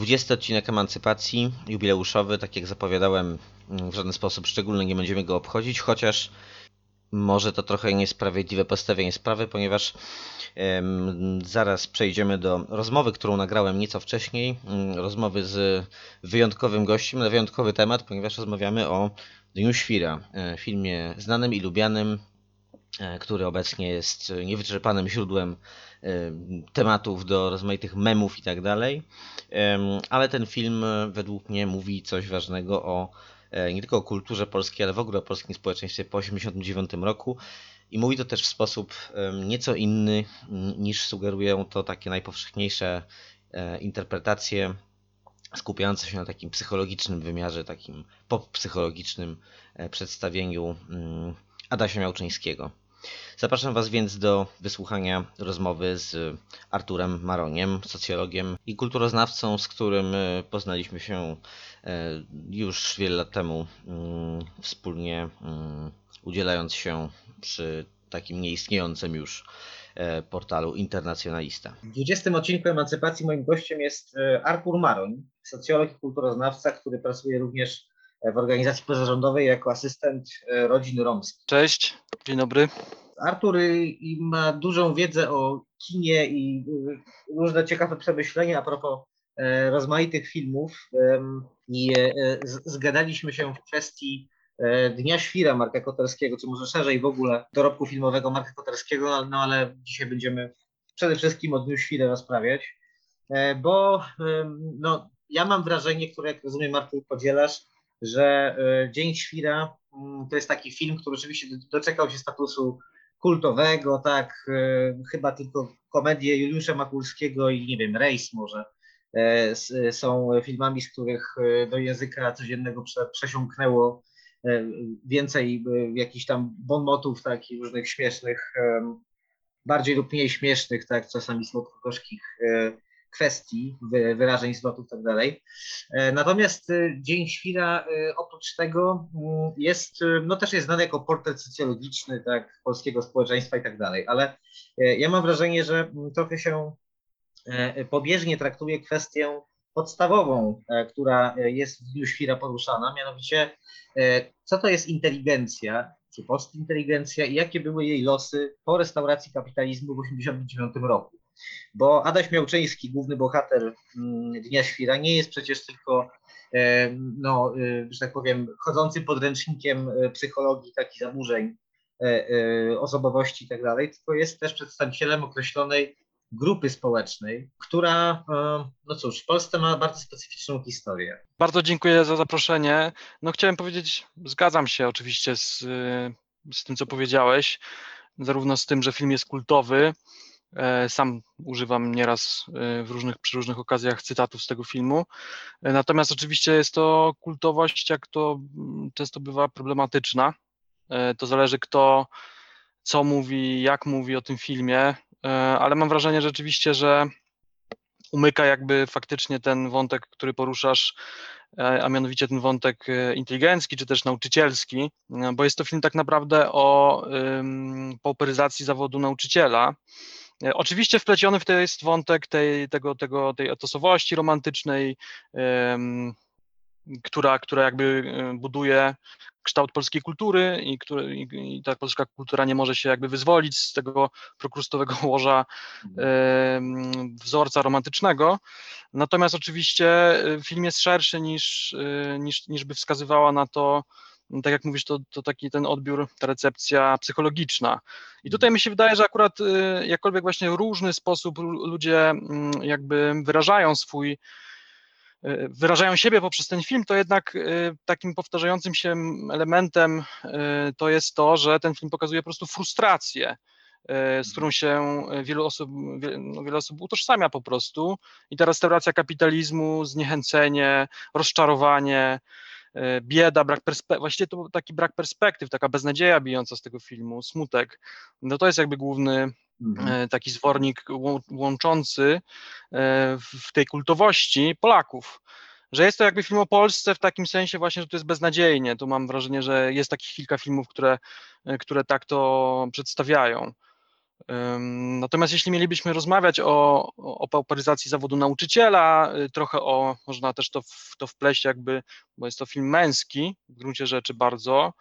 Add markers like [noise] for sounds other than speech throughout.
Dwudziesty odcinek Emancypacji, jubileuszowy, tak jak zapowiadałem, w żaden sposób szczególny nie będziemy go obchodzić, chociaż może to trochę niesprawiedliwe postawienie sprawy, ponieważ zaraz przejdziemy do rozmowy, którą nagrałem nieco wcześniej, mm, rozmowy z wyjątkowym gościem na wyjątkowy temat, ponieważ rozmawiamy o Dniu Świra, e, filmie znanym i lubianym, e, który obecnie jest niewyczerpanym źródłem e, tematów do rozmaitych memów i tak dalej. Ale ten film e, według mnie mówi coś ważnego o e, nie tylko o kulturze polskiej, ale w ogóle o polskim społeczeństwie po 1989 roku. I mówi to też w sposób nieco inny niż sugerują to takie najpowszechniejsze e, interpretacje skupiające się na takim psychologicznym wymiarze, takim pop-psychologicznym przedstawieniu mm, Adasia Miałczyńskiego. Zapraszam Was więc do wysłuchania rozmowy z Arturem Maroniem, socjologiem i kulturoznawcą, z którym e, poznaliśmy się e, już wiele lat temu, mm, wspólnie mm, udzielając się przy takim nieistniejącym już e, portalu Internacjonalista. W 20 odcinku Emancypacji moim gościem jest Artur Maroń, socjolog i kulturoznawca, który pracuje również w organizacji pozarządowej jako asystent e, rodzin romskich. Cześć, dzień dobry. Artur y, ma dużą wiedzę o kinie i y, różne ciekawe przemyślenia a propos e, rozmaitych filmów. I e, zgadaliśmy się w kwestii Dnia Świra Marka Koterskiego, czy może szerzej w ogóle dorobku filmowego Marka Koterskiego, no, ale dzisiaj będziemy przede wszystkim o Dniu Świra rozprawiać, bo no, ja mam wrażenie, które jak rozumiem Artur podzielasz, że e, Dzień Świra mm, to jest taki film, który rzeczywiście do- doczekał się statusu kultowego, tak, e, chyba tylko komedie Juliusza Makulskiego i nie wiem, Rejs może e, są filmami, z których do języka codziennego prze, przesiąknęło więcej jakichś tam bonmotów, tak, i różnych śmiesznych, bardziej lub mniej śmiesznych, tak, czasami słodko-gorzkich kwestii, wy- wyrażeń, zwrotów i tak. E, Natomiast e, Dzień Świra e, oprócz tego mm, jest, no też jest znany jako portret socjologiczny, tak, polskiego społeczeństwa i tak ale ja mam wrażenie, że trochę się pobieżnie traktuje kwestię podstawową, która jest w Dniu Świra poruszana, mianowicie co to jest inteligencja, czy postinteligencja i jakie były jej losy po restauracji kapitalizmu w 1989 roku. Bo Adaś Miałczyński, główny bohater mm, Dnia Świra, nie jest przecież tylko e, no, e, że tak powiem, chodzącym podręcznikiem e, psychologii takich zaburzeń osobowości i tak dalej, tylko jest też przedstawicielem określonej grupy społecznej, która, no cóż, w Polsce ma bardzo specyficzną historię. Bardzo dziękuję za zaproszenie. No chciałem powiedzieć, zgadzam się oczywiście z, z tym, co powiedziałeś, zarówno z tym, że film jest kultowy. E, Sam używam nieraz y, w różnych, przy różnych okazjach cytatów z tego filmu. E, Natomiast oczywiście jest to kultowość, jak to mm, często bywa problematyczna. E, To zależy kto co mówi, jak mówi o tym filmie, e, ale mam wrażenie rzeczywiście, że umyka jakby faktycznie ten wątek, który poruszasz, e, a mianowicie ten wątek e, inteligencki czy też nauczycielski, e, bo jest to film tak naprawdę o ym, pauperyzacji zawodu nauczyciela. E, Oczywiście wpleciony w to jest wątek tej, tego, tego, tej etosowości romantycznej, em, która, która jakby e, buduje kształt polskiej kultury i, który, i, ta polska kultura nie może się jakby wyzwolić z tego prokrustowego [laughs] łoża em, wzorca romantycznego. Natomiast oczywiście e, film jest szerszy niż, niż, niż by wskazywała na to, tak jak mówisz, to, to taki ten odbiór, ta recepcja psychologiczna. I tutaj mi się wydaje, że akurat e, jakkolwiek właśnie różny sposób lu- ludzie mm, jakby wyrażają swój e, wyrażają siebie poprzez ten film, to jednak e, takim powtarzającym się elementem to jest to, że ten film pokazuje po prostu frustrację z którą się wielu osób, no, wiele osób utożsamia po prostu. I ta restauracja kapitalizmu, zniechęcenie, rozczarowanie, bieda, brak perspektyw, właściwie to taki brak perspektyw, taka beznadzieja bijąca z tego filmu, smutek. No to jest jakby główny Mhm. e, taki zwornik łą- łączący e, w tej kultowości Polaków. Że jest to jakby film o Polsce w takim sensie właśnie, że to jest beznadziejnie. Tu mam wrażenie, że jest takich kilka filmów, które, e, które tak to przedstawiają. Natomiast jeśli mielibyśmy rozmawiać o, o pauperyzacji zawodu nauczyciela, y, trochę o, można też to, w, to wpleść jakby, bo jest to film męski w gruncie rzeczy bardzo,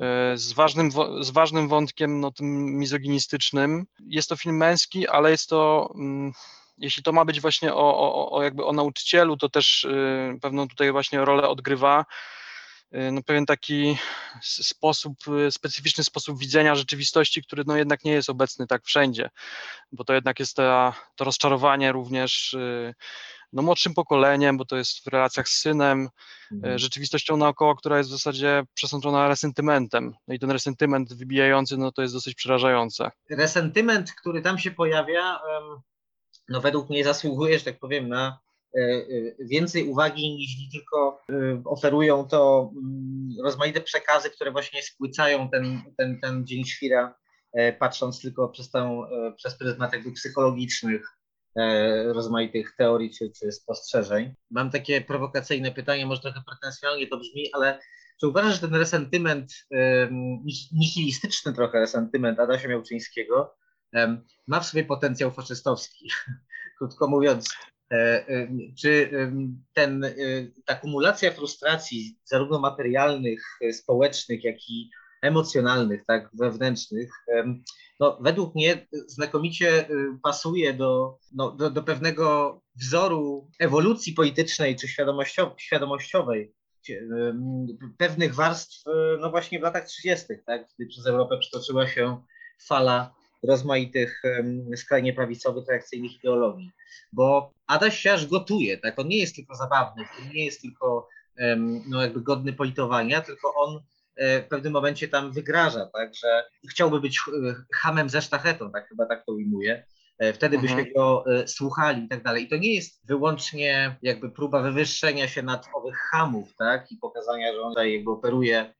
E, z ważnym, z ważnym wątkiem, no, tym mizoginistycznym. Jest to film męski, ale jest to, mm, jeśli to ma być właśnie o, o, o jakby o nauczycielu, to też y, pewną tutaj właśnie rolę odgrywa y, no, pewien taki sposób, y, specyficzny sposób widzenia rzeczywistości, który no jednak nie jest obecny tak wszędzie, bo to jednak jest ta, to rozczarowanie również y, no, młodszym pokoleniem, bo to jest w relacjach z synem, Mhm. rzeczywistością naokoło, która jest w zasadzie przesączona resentymentem. No i ten resentyment wybijający, no to jest dosyć przerażające. resentyment, który tam się pojawia, no według mnie zasługuje, że tak powiem, na więcej uwagi niż tylko e, oferują to mm, rozmaite przekazy, które właśnie spłycają ten, ten, ten dzień świra, e, patrząc tylko przez, e, przez pryzmat jakby psychologicznych e, rozmaitych teorii czy, czy spostrzeżeń. Mam takie prowokacyjne pytanie, może trochę pretensjonalnie to brzmi, ale czy uważasz, że ten resentyment, nihilistyczny trochę resentyment Adasia Miałczyńskiego ma w sobie potencjał faszystowski? [laughs] Krótko mówiąc, e, czy em, ten, e, ta kumulacja frustracji zarówno materialnych, e, społecznych, jak i emocjonalnych, tak, wewnętrznych, no, według mnie znakomicie e, pasuje do, no, do, do pewnego wzoru ewolucji politycznej czy świadomościow- świadomościowej em, pewnych warstw, e, no właśnie w latach 30., tak, kiedy przez Europę przetoczyła się fala rozmaitych skrajnie prawicowych, reakcyjnych ideologii. Bo Adaś Siarz gotuje, tak, on nie jest tylko zabawny, on nie jest tylko no jakby godny politowania, tylko on e, w pewnym momencie tam wygraża, tak, że chciałby być e, hamem ze sztachetą, tak chyba tak to ujmuje. Wtedy byśmy Mhm. go e, słuchali i tak dalej. I to nie jest wyłącznie jakby próba wywyższenia się nad owych hamów, tak, i pokazania, że on tutaj jakby operuje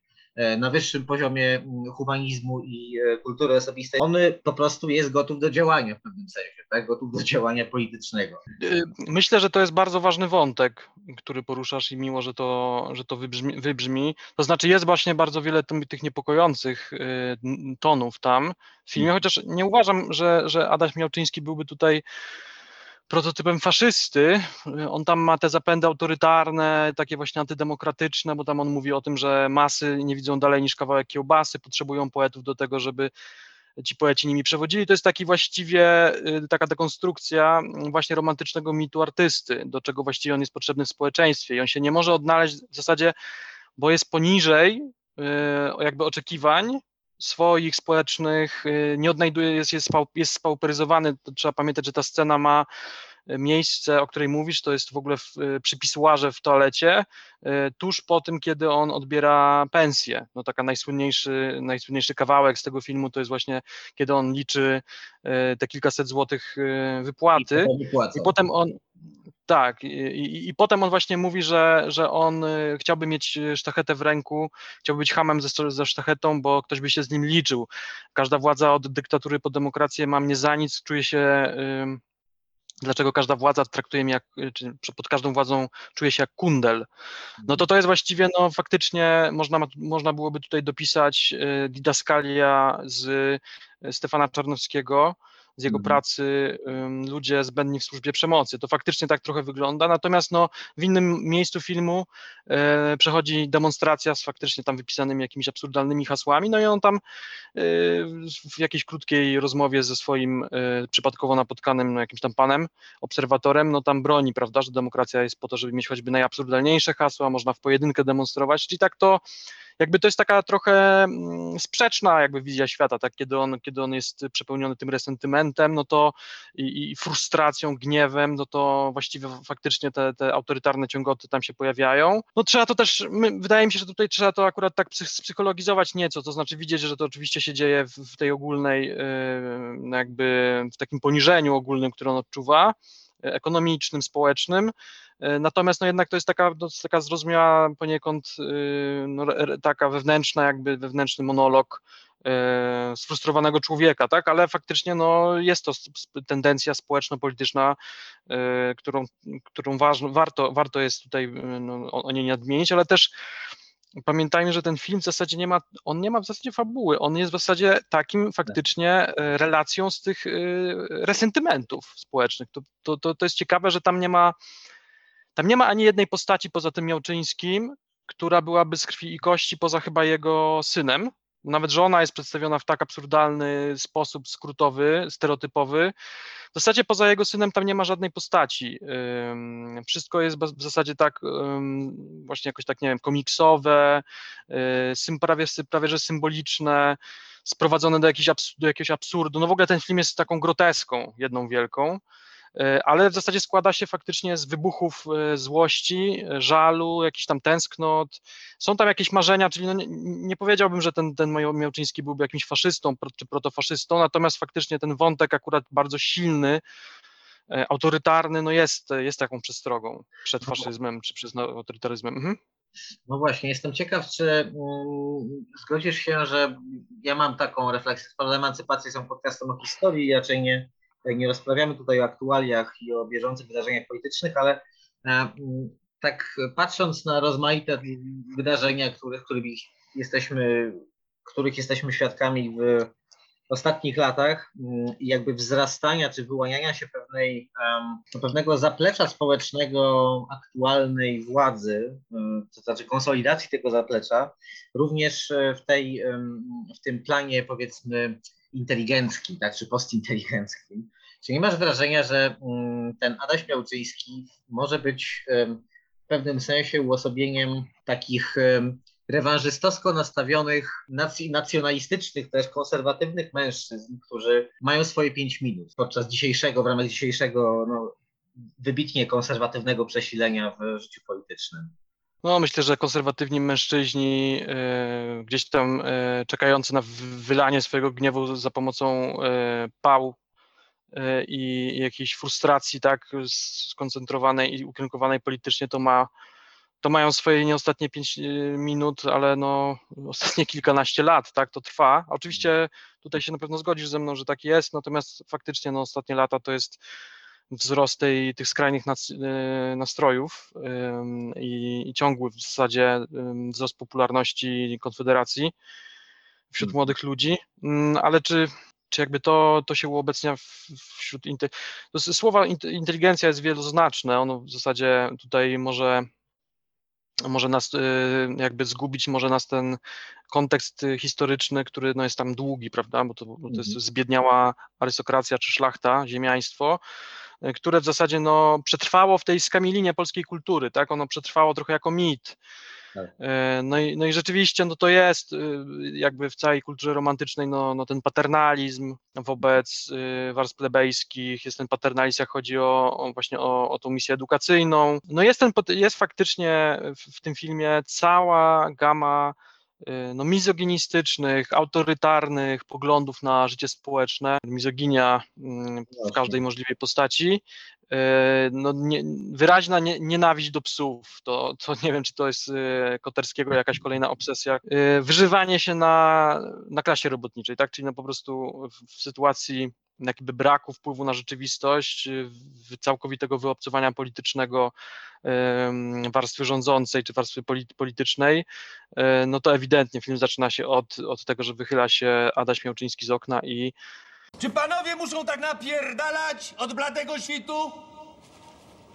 na wyższym poziomie mm, humanizmu i e, kultury osobistej. On e, po prostu jest gotów do działania w pewnym sensie, tak, gotów do działania politycznego. Y, Myślę, że to jest bardzo ważny wątek, który poruszasz i miło, że to, że to wybrzmi, wybrzmi. To znaczy jest właśnie bardzo wiele tych niepokojących y, tonów tam w filmie, chociaż nie uważam, że, że Adaś Miałczyński byłby tutaj prototypem faszysty. On tam ma te zapędy autorytarne, takie właśnie antydemokratyczne, bo tam on mówi o tym, że masy nie widzą dalej niż kawałek kiełbasy, potrzebują poetów do tego, żeby ci poeci nimi przewodzili. To jest taki właściwie y, taka dekonstrukcja właśnie romantycznego mitu artysty, do czego właściwie on jest potrzebny w społeczeństwie i on się nie może odnaleźć w zasadzie, bo jest poniżej y, jakby oczekiwań swoich społecznych, y, nie odnajduje, jest, jest, jest spauperyzowany, trzeba pamiętać, że ta scena ma miejsce, o której mówisz, to jest w ogóle w, y, przy pisuarze w toalecie, y, tuż po tym, kiedy on odbiera pensję. No taka najsłynniejszy, najsłynniejszy kawałek z tego filmu to jest właśnie, kiedy on liczy y, te kilkaset złotych wypłaty. I. I potem on, tak, i, i, i potem on właśnie mówi, że, że on chciałby mieć sztachetę w ręku, chciałby być hamem ze, ze sztachetą, bo ktoś by się z nim liczył. Każda władza od dyktatury po demokrację ma mnie za nic, czuje się. Dlaczego każda władza traktuje mnie jak, y, czy pod każdą władzą czuje się jak kundel? No to to jest właściwie, no faktycznie można, można byłoby tutaj dopisać y, didaskalia z y, Stefana Czarnowskiego, z jego Mhm. pracy Ludzie zbędni w służbie przemocy. To faktycznie tak trochę wygląda, natomiast no, w innym miejscu filmu e, przechodzi demonstracja z faktycznie tam wypisanymi jakimiś absurdalnymi hasłami, no i on tam e, w jakiejś krótkiej rozmowie ze swoim e, przypadkowo napotkanym no, jakimś tam panem, obserwatorem, no tam broni, prawda, że demokracja jest po to, żeby mieć choćby najabsurdalniejsze hasła, można w pojedynkę demonstrować, czyli tak to jakby to jest taka trochę mm, sprzeczna jakby wizja świata, tak, kiedy on, kiedy on jest przepełniony tym resentymentem, no to i, i frustracją, gniewem, no to właściwie faktycznie te, te autorytarne ciągoty tam się pojawiają. No trzeba to też, my, wydaje mi się, że tutaj trzeba to akurat tak psych, psychologizować nieco, to znaczy widzieć, że to oczywiście się dzieje w, w tej ogólnej, yy, jakby w takim poniżeniu ogólnym, które on odczuwa, e, ekonomicznym, społecznym, Natomiast no jednak to jest taka, no, taka zrozumiała poniekąd yy, no, taka wewnętrzna, jakby wewnętrzny monolog yy, sfrustrowanego człowieka, tak? Ale faktycznie no, jest to tendencja społeczno-polityczna, yy, którą, którą waż, warto, warto jest tutaj yy, no, o, niej nadmienić, ale też pamiętajmy, że ten film w zasadzie nie ma, on nie ma w zasadzie fabuły, on jest w zasadzie takim faktycznie e, relacją z tych yy, resentymentów społecznych. To, to, to, to jest ciekawe, że tam nie ma tam nie ma ani jednej postaci poza tym Miałczyńskim, która byłaby z krwi i kości poza chyba jego synem. Nawet żona jest przedstawiona w tak absurdalny sposób skrótowy, stereotypowy. W zasadzie poza jego synem tam nie ma żadnej postaci. Wszystko jest w zasadzie tak właśnie jakoś tak, nie wiem, komiksowe, y, prawie, prawie że symboliczne, sprowadzone do jakiegoś absurdu. No w ogóle ten film jest taką groteską, jedną wielką. E, ale w zasadzie składa się faktycznie z wybuchów e, złości, e, żalu, jakichś tam tęsknot. Są tam jakieś marzenia, czyli no nie, nie powiedziałbym, że ten, ten Miałczyński byłby jakimś faszystą czy protofaszystą, natomiast faktycznie ten wątek akurat bardzo silny, autorytarny, no jest, jest taką przestrogą przed faszyzmem czy przed no, autorytaryzmem. Mhm. No właśnie, jestem ciekaw, czy mm, zgodzisz się, że ja mam taką refleksję. Sprawy emancypacji są podcastem o historii i raczej nie, nie rozprawiamy tutaj o aktualiach i o bieżących wydarzeniach politycznych, ale e, tak patrząc na rozmaite wydarzenia, których, których jesteśmy, których jesteśmy świadkami w ostatnich latach jakby wzrastania czy wyłaniania się pewnej, pewnego zaplecza społecznego aktualnej władzy, to znaczy konsolidacji tego zaplecza, również e, w, tej, w tym planie powiedzmy inteligenckim, tak, czy postinteligenckim. Czy nie masz wrażenia, że mm, ten Adaś Miałczyński może być w pewnym sensie uosobieniem takich rewanżystowsko nastawionych, nac- nacjonalistycznych, też konserwatywnych mężczyzn, którzy mają swoje pięć minut podczas dzisiejszego, w ramach dzisiejszego no, wybitnie konserwatywnego przesilenia w życiu politycznym. No, myślę, że konserwatywni mężczyźni e, gdzieś tam e, czekający na wy- wylanie swojego gniewu za pomocą e, pał i jakiejś frustracji, tak, skoncentrowanej i ukierunkowanej politycznie, to ma to mają swoje nie ostatnie pięć e, minut, ale no ostatnie [laughs] kilkanaście lat, tak, to trwa. Oczywiście tutaj się na pewno zgodzisz ze mną, że tak jest, natomiast faktycznie no ostatnie lata to jest wzrost tej, tych skrajnych e, nastrojów i, i ciągły w zasadzie wzrost popularności Konfederacji wśród Mhm. młodych ludzi, Ym, ale czy, czy jakby to, to się uobecnia wśród inte, słowa int- inteligencja jest wieloznaczne, ono w zasadzie tutaj może może nas y, jakby zgubić, może nas ten kontekst historyczny, który no jest tam długi, prawda, bo to, bo to jest Mhm. zbiedniała arystokracja czy szlachta, ziemiaństwo, które w zasadzie no, przetrwało w tej skamielinie polskiej kultury, tak, ono przetrwało trochę jako mit. Tak. E, No i, no i rzeczywiście no to jest y, jakby w całej kulturze romantycznej no, no ten paternalizm wobec y, warstw plebejskich, jest ten paternalizm, jak chodzi o, o właśnie o, o tą misję edukacyjną. No jest, ten, jest faktycznie w, w tym filmie cała gama no, mizoginistycznych, autorytarnych poglądów na życie społeczne, mizoginia mm, w każdej możliwej postaci, y, no, nie, wyraźna nie, nienawiść do psów, to, to nie wiem, czy to jest y, Koterskiego jakaś kolejna obsesja, y, wyżywanie się na, na klasie robotniczej, tak, czyli no po prostu w, w sytuacji jakby braku wpływu na rzeczywistość, y, całkowitego wyobcowania politycznego warstwy rządzącej czy warstwy polit- politycznej, e, no to ewidentnie film zaczyna się od, od tego, że wychyla się Adaś Miałczyński z okna i Czy panowie muszą tak napierdalać od bladego świtu?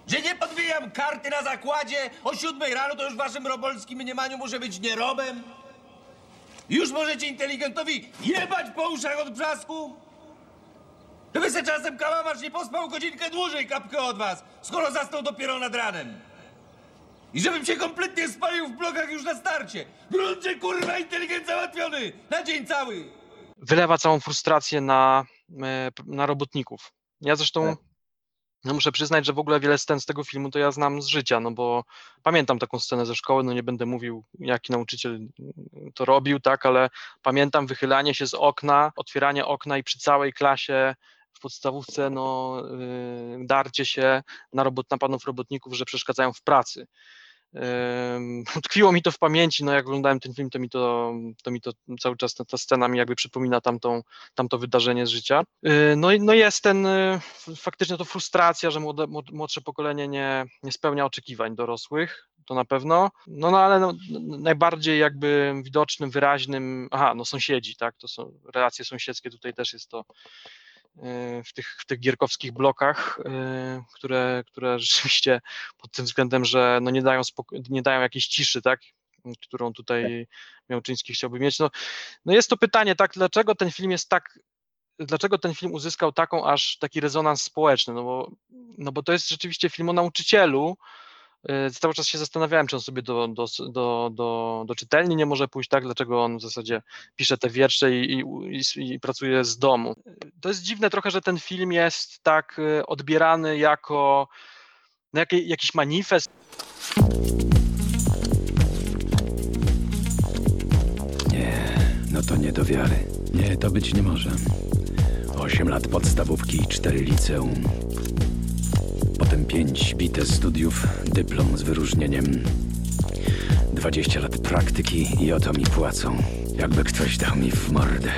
Że nie podbijam karty na zakładzie o siódmej rano, to już w waszym robolskim mniemaniu muszę być nierobem? Już możecie inteligentowi jebać po uszach od brzasku? Gdyby se czasem kałamarz nie pospał godzinkę dłużej kapkę od was, skoro zasnął dopiero nad ranem. I żebym się kompletnie spalił w blokach już na starcie. Gruncie, kurwa, inteligent załatwiony! Na dzień cały! wylewa całą frustrację na, e, na robotników. Ja zresztą Tak. no muszę przyznać, że w ogóle wiele scen z tego filmu to ja znam z życia, no bo pamiętam taką scenę ze szkoły, no nie będę mówił, jaki nauczyciel to robił, tak, ale pamiętam wychylanie się z okna, otwieranie okna i przy całej klasie podstawówce, no, yy, darcie się na, robot, na panów robotników, że przeszkadzają w pracy. Utkwiło [laughs] mi to w pamięci, no jak oglądałem ten film, to mi to, to, mi to cały czas ta, scena mi jakby przypomina tamtą, tamto wydarzenie z życia. Yy, No no jest ten, f- faktycznie to frustracja, że młode, młod- młodsze pokolenie nie, nie spełnia oczekiwań dorosłych, to na pewno, no, no ale no, najbardziej jakby widocznym, wyraźnym, aha, no sąsiedzi, tak, to są relacje sąsiedzkie, tutaj też jest to w tych, w tych gierkowskich blokach, yy, które, które [laughs] rzeczywiście pod tym względem, że no nie dają, nie dają jakiejś ciszy, tak, którą tutaj Miałczyński chciałby mieć. No, no jest to pytanie, tak, dlaczego ten film jest tak, dlaczego ten film uzyskał taką aż taki rezonans społeczny, no bo, no bo to jest rzeczywiście film o nauczycielu, Cały czas się zastanawiałem, czy on sobie do, do, do, do, do czytelni nie może pójść, tak? Dlaczego on w zasadzie pisze te wiersze i, i, i, pracuje z domu. To jest dziwne trochę, że ten film jest tak y, odbierany jako no, jaki, jakiś manifest. Nie, no to nie do wiary. Nie, to być nie może. Osiem lat podstawówki i cztery liceum. Potem pięć bite studiów, dyplom z wyróżnieniem. Dwadzieścia lat praktyki i oto mi płacą. Jakby ktoś dał mi w mordę.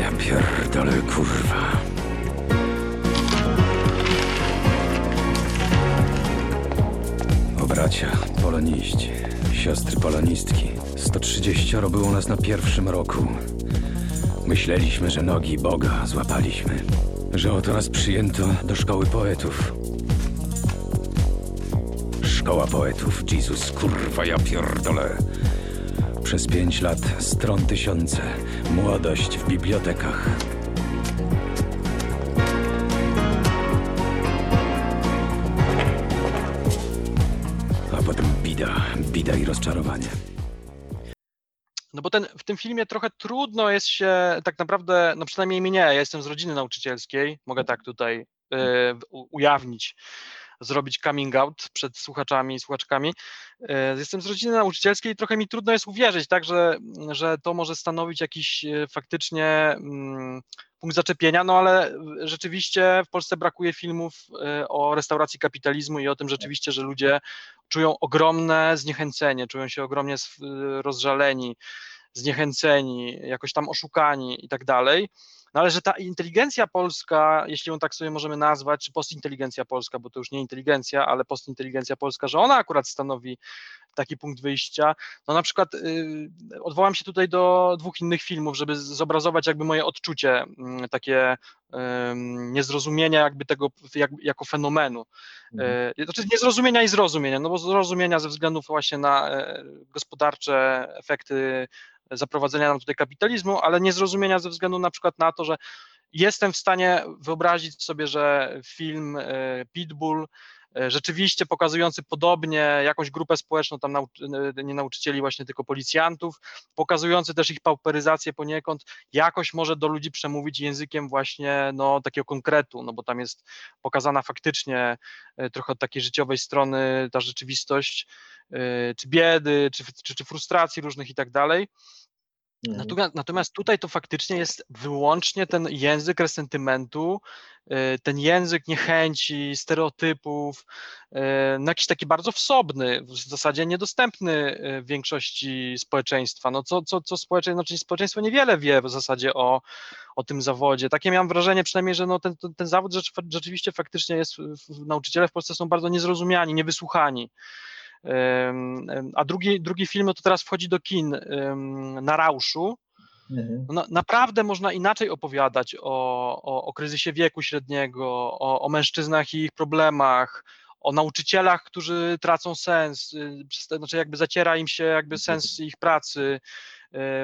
Ja pierdolę, kurwa. O bracia, poloniści, siostry polonistki. 130 było nas na pierwszym roku. Myśleliśmy, że nogi Boga złapaliśmy. Że oto nas przyjęto do szkoły poetów. Szkoła poetów, Jezus, kurwa, ja pierdolę. Przez pięć lat stron tysiące, młodość w bibliotekach. A potem bida, bida i rozczarowanie. Tym filmie trochę trudno jest się tak naprawdę, no przynajmniej mnie, ja jestem z rodziny nauczycielskiej, mogę tak tutaj y, ujawnić, zrobić coming out przed słuchaczami i słuchaczkami. Y, jestem z rodziny nauczycielskiej i trochę mi trudno jest uwierzyć, tak, że, że to może stanowić jakiś y, faktycznie mm, punkt zaczepienia, no ale rzeczywiście w Polsce brakuje filmów o restauracji kapitalizmu i o tym rzeczywiście, że ludzie czują ogromne zniechęcenie, czują się ogromnie rozżaleni, zniechęceni, jakoś tam oszukani i tak dalej. No ale że ta inteligencja polska, jeśli ją tak sobie możemy nazwać, czy postinteligencja polska, bo to już nie inteligencja, ale postinteligencja polska, że ona akurat stanowi taki punkt wyjścia. No na przykład y, odwołam się tutaj do dwóch innych filmów, żeby zobrazować jakby moje odczucie, mm, takie ym, niezrozumienia jakby tego jak, jako fenomenu. Mhm. E, Znaczy niezrozumienia i zrozumienia, no bo zrozumienia ze względu właśnie na e, gospodarcze efekty zaprowadzenia nam tutaj kapitalizmu, ale niezrozumienia ze względu na przykład na to, że jestem w stanie wyobrazić sobie, że film e, Pitbull rzeczywiście pokazujący podobnie jakąś grupę społeczną, tam nau- e, nie nauczycieli właśnie, tylko policjantów, pokazujący też ich pauperyzację poniekąd, jakoś może do ludzi przemówić językiem właśnie no, takiego konkretu, no bo tam jest pokazana faktycznie e, trochę od takiej życiowej strony ta rzeczywistość, e, czy biedy, czy, czy, czy frustracji różnych i tak dalej. Mhm. Natomiast, natomiast tutaj to faktycznie jest wyłącznie ten język resentymentu, y, ten język niechęci, stereotypów, y, no jakiś taki bardzo wsobny, w zasadzie niedostępny y, większości społeczeństwa. No co, co, co społeczeństwo, znaczy społeczeństwo niewiele wie w zasadzie o, o tym zawodzie. Takie miałem wrażenie przynajmniej, że no ten, ten, ten zawód rzecz, rzeczywiście faktycznie jest, nauczyciele w Polsce są bardzo niezrozumiani, niewysłuchani. A drugi, drugi film no to teraz wchodzi do kin na Rauszu. Mhm. No, na- naprawdę można inaczej opowiadać o, o, o kryzysie wieku średniego, o, o mężczyznach i ich problemach, o nauczycielach, którzy tracą sens, y, znaczy jakby zaciera im się jakby sens ich pracy,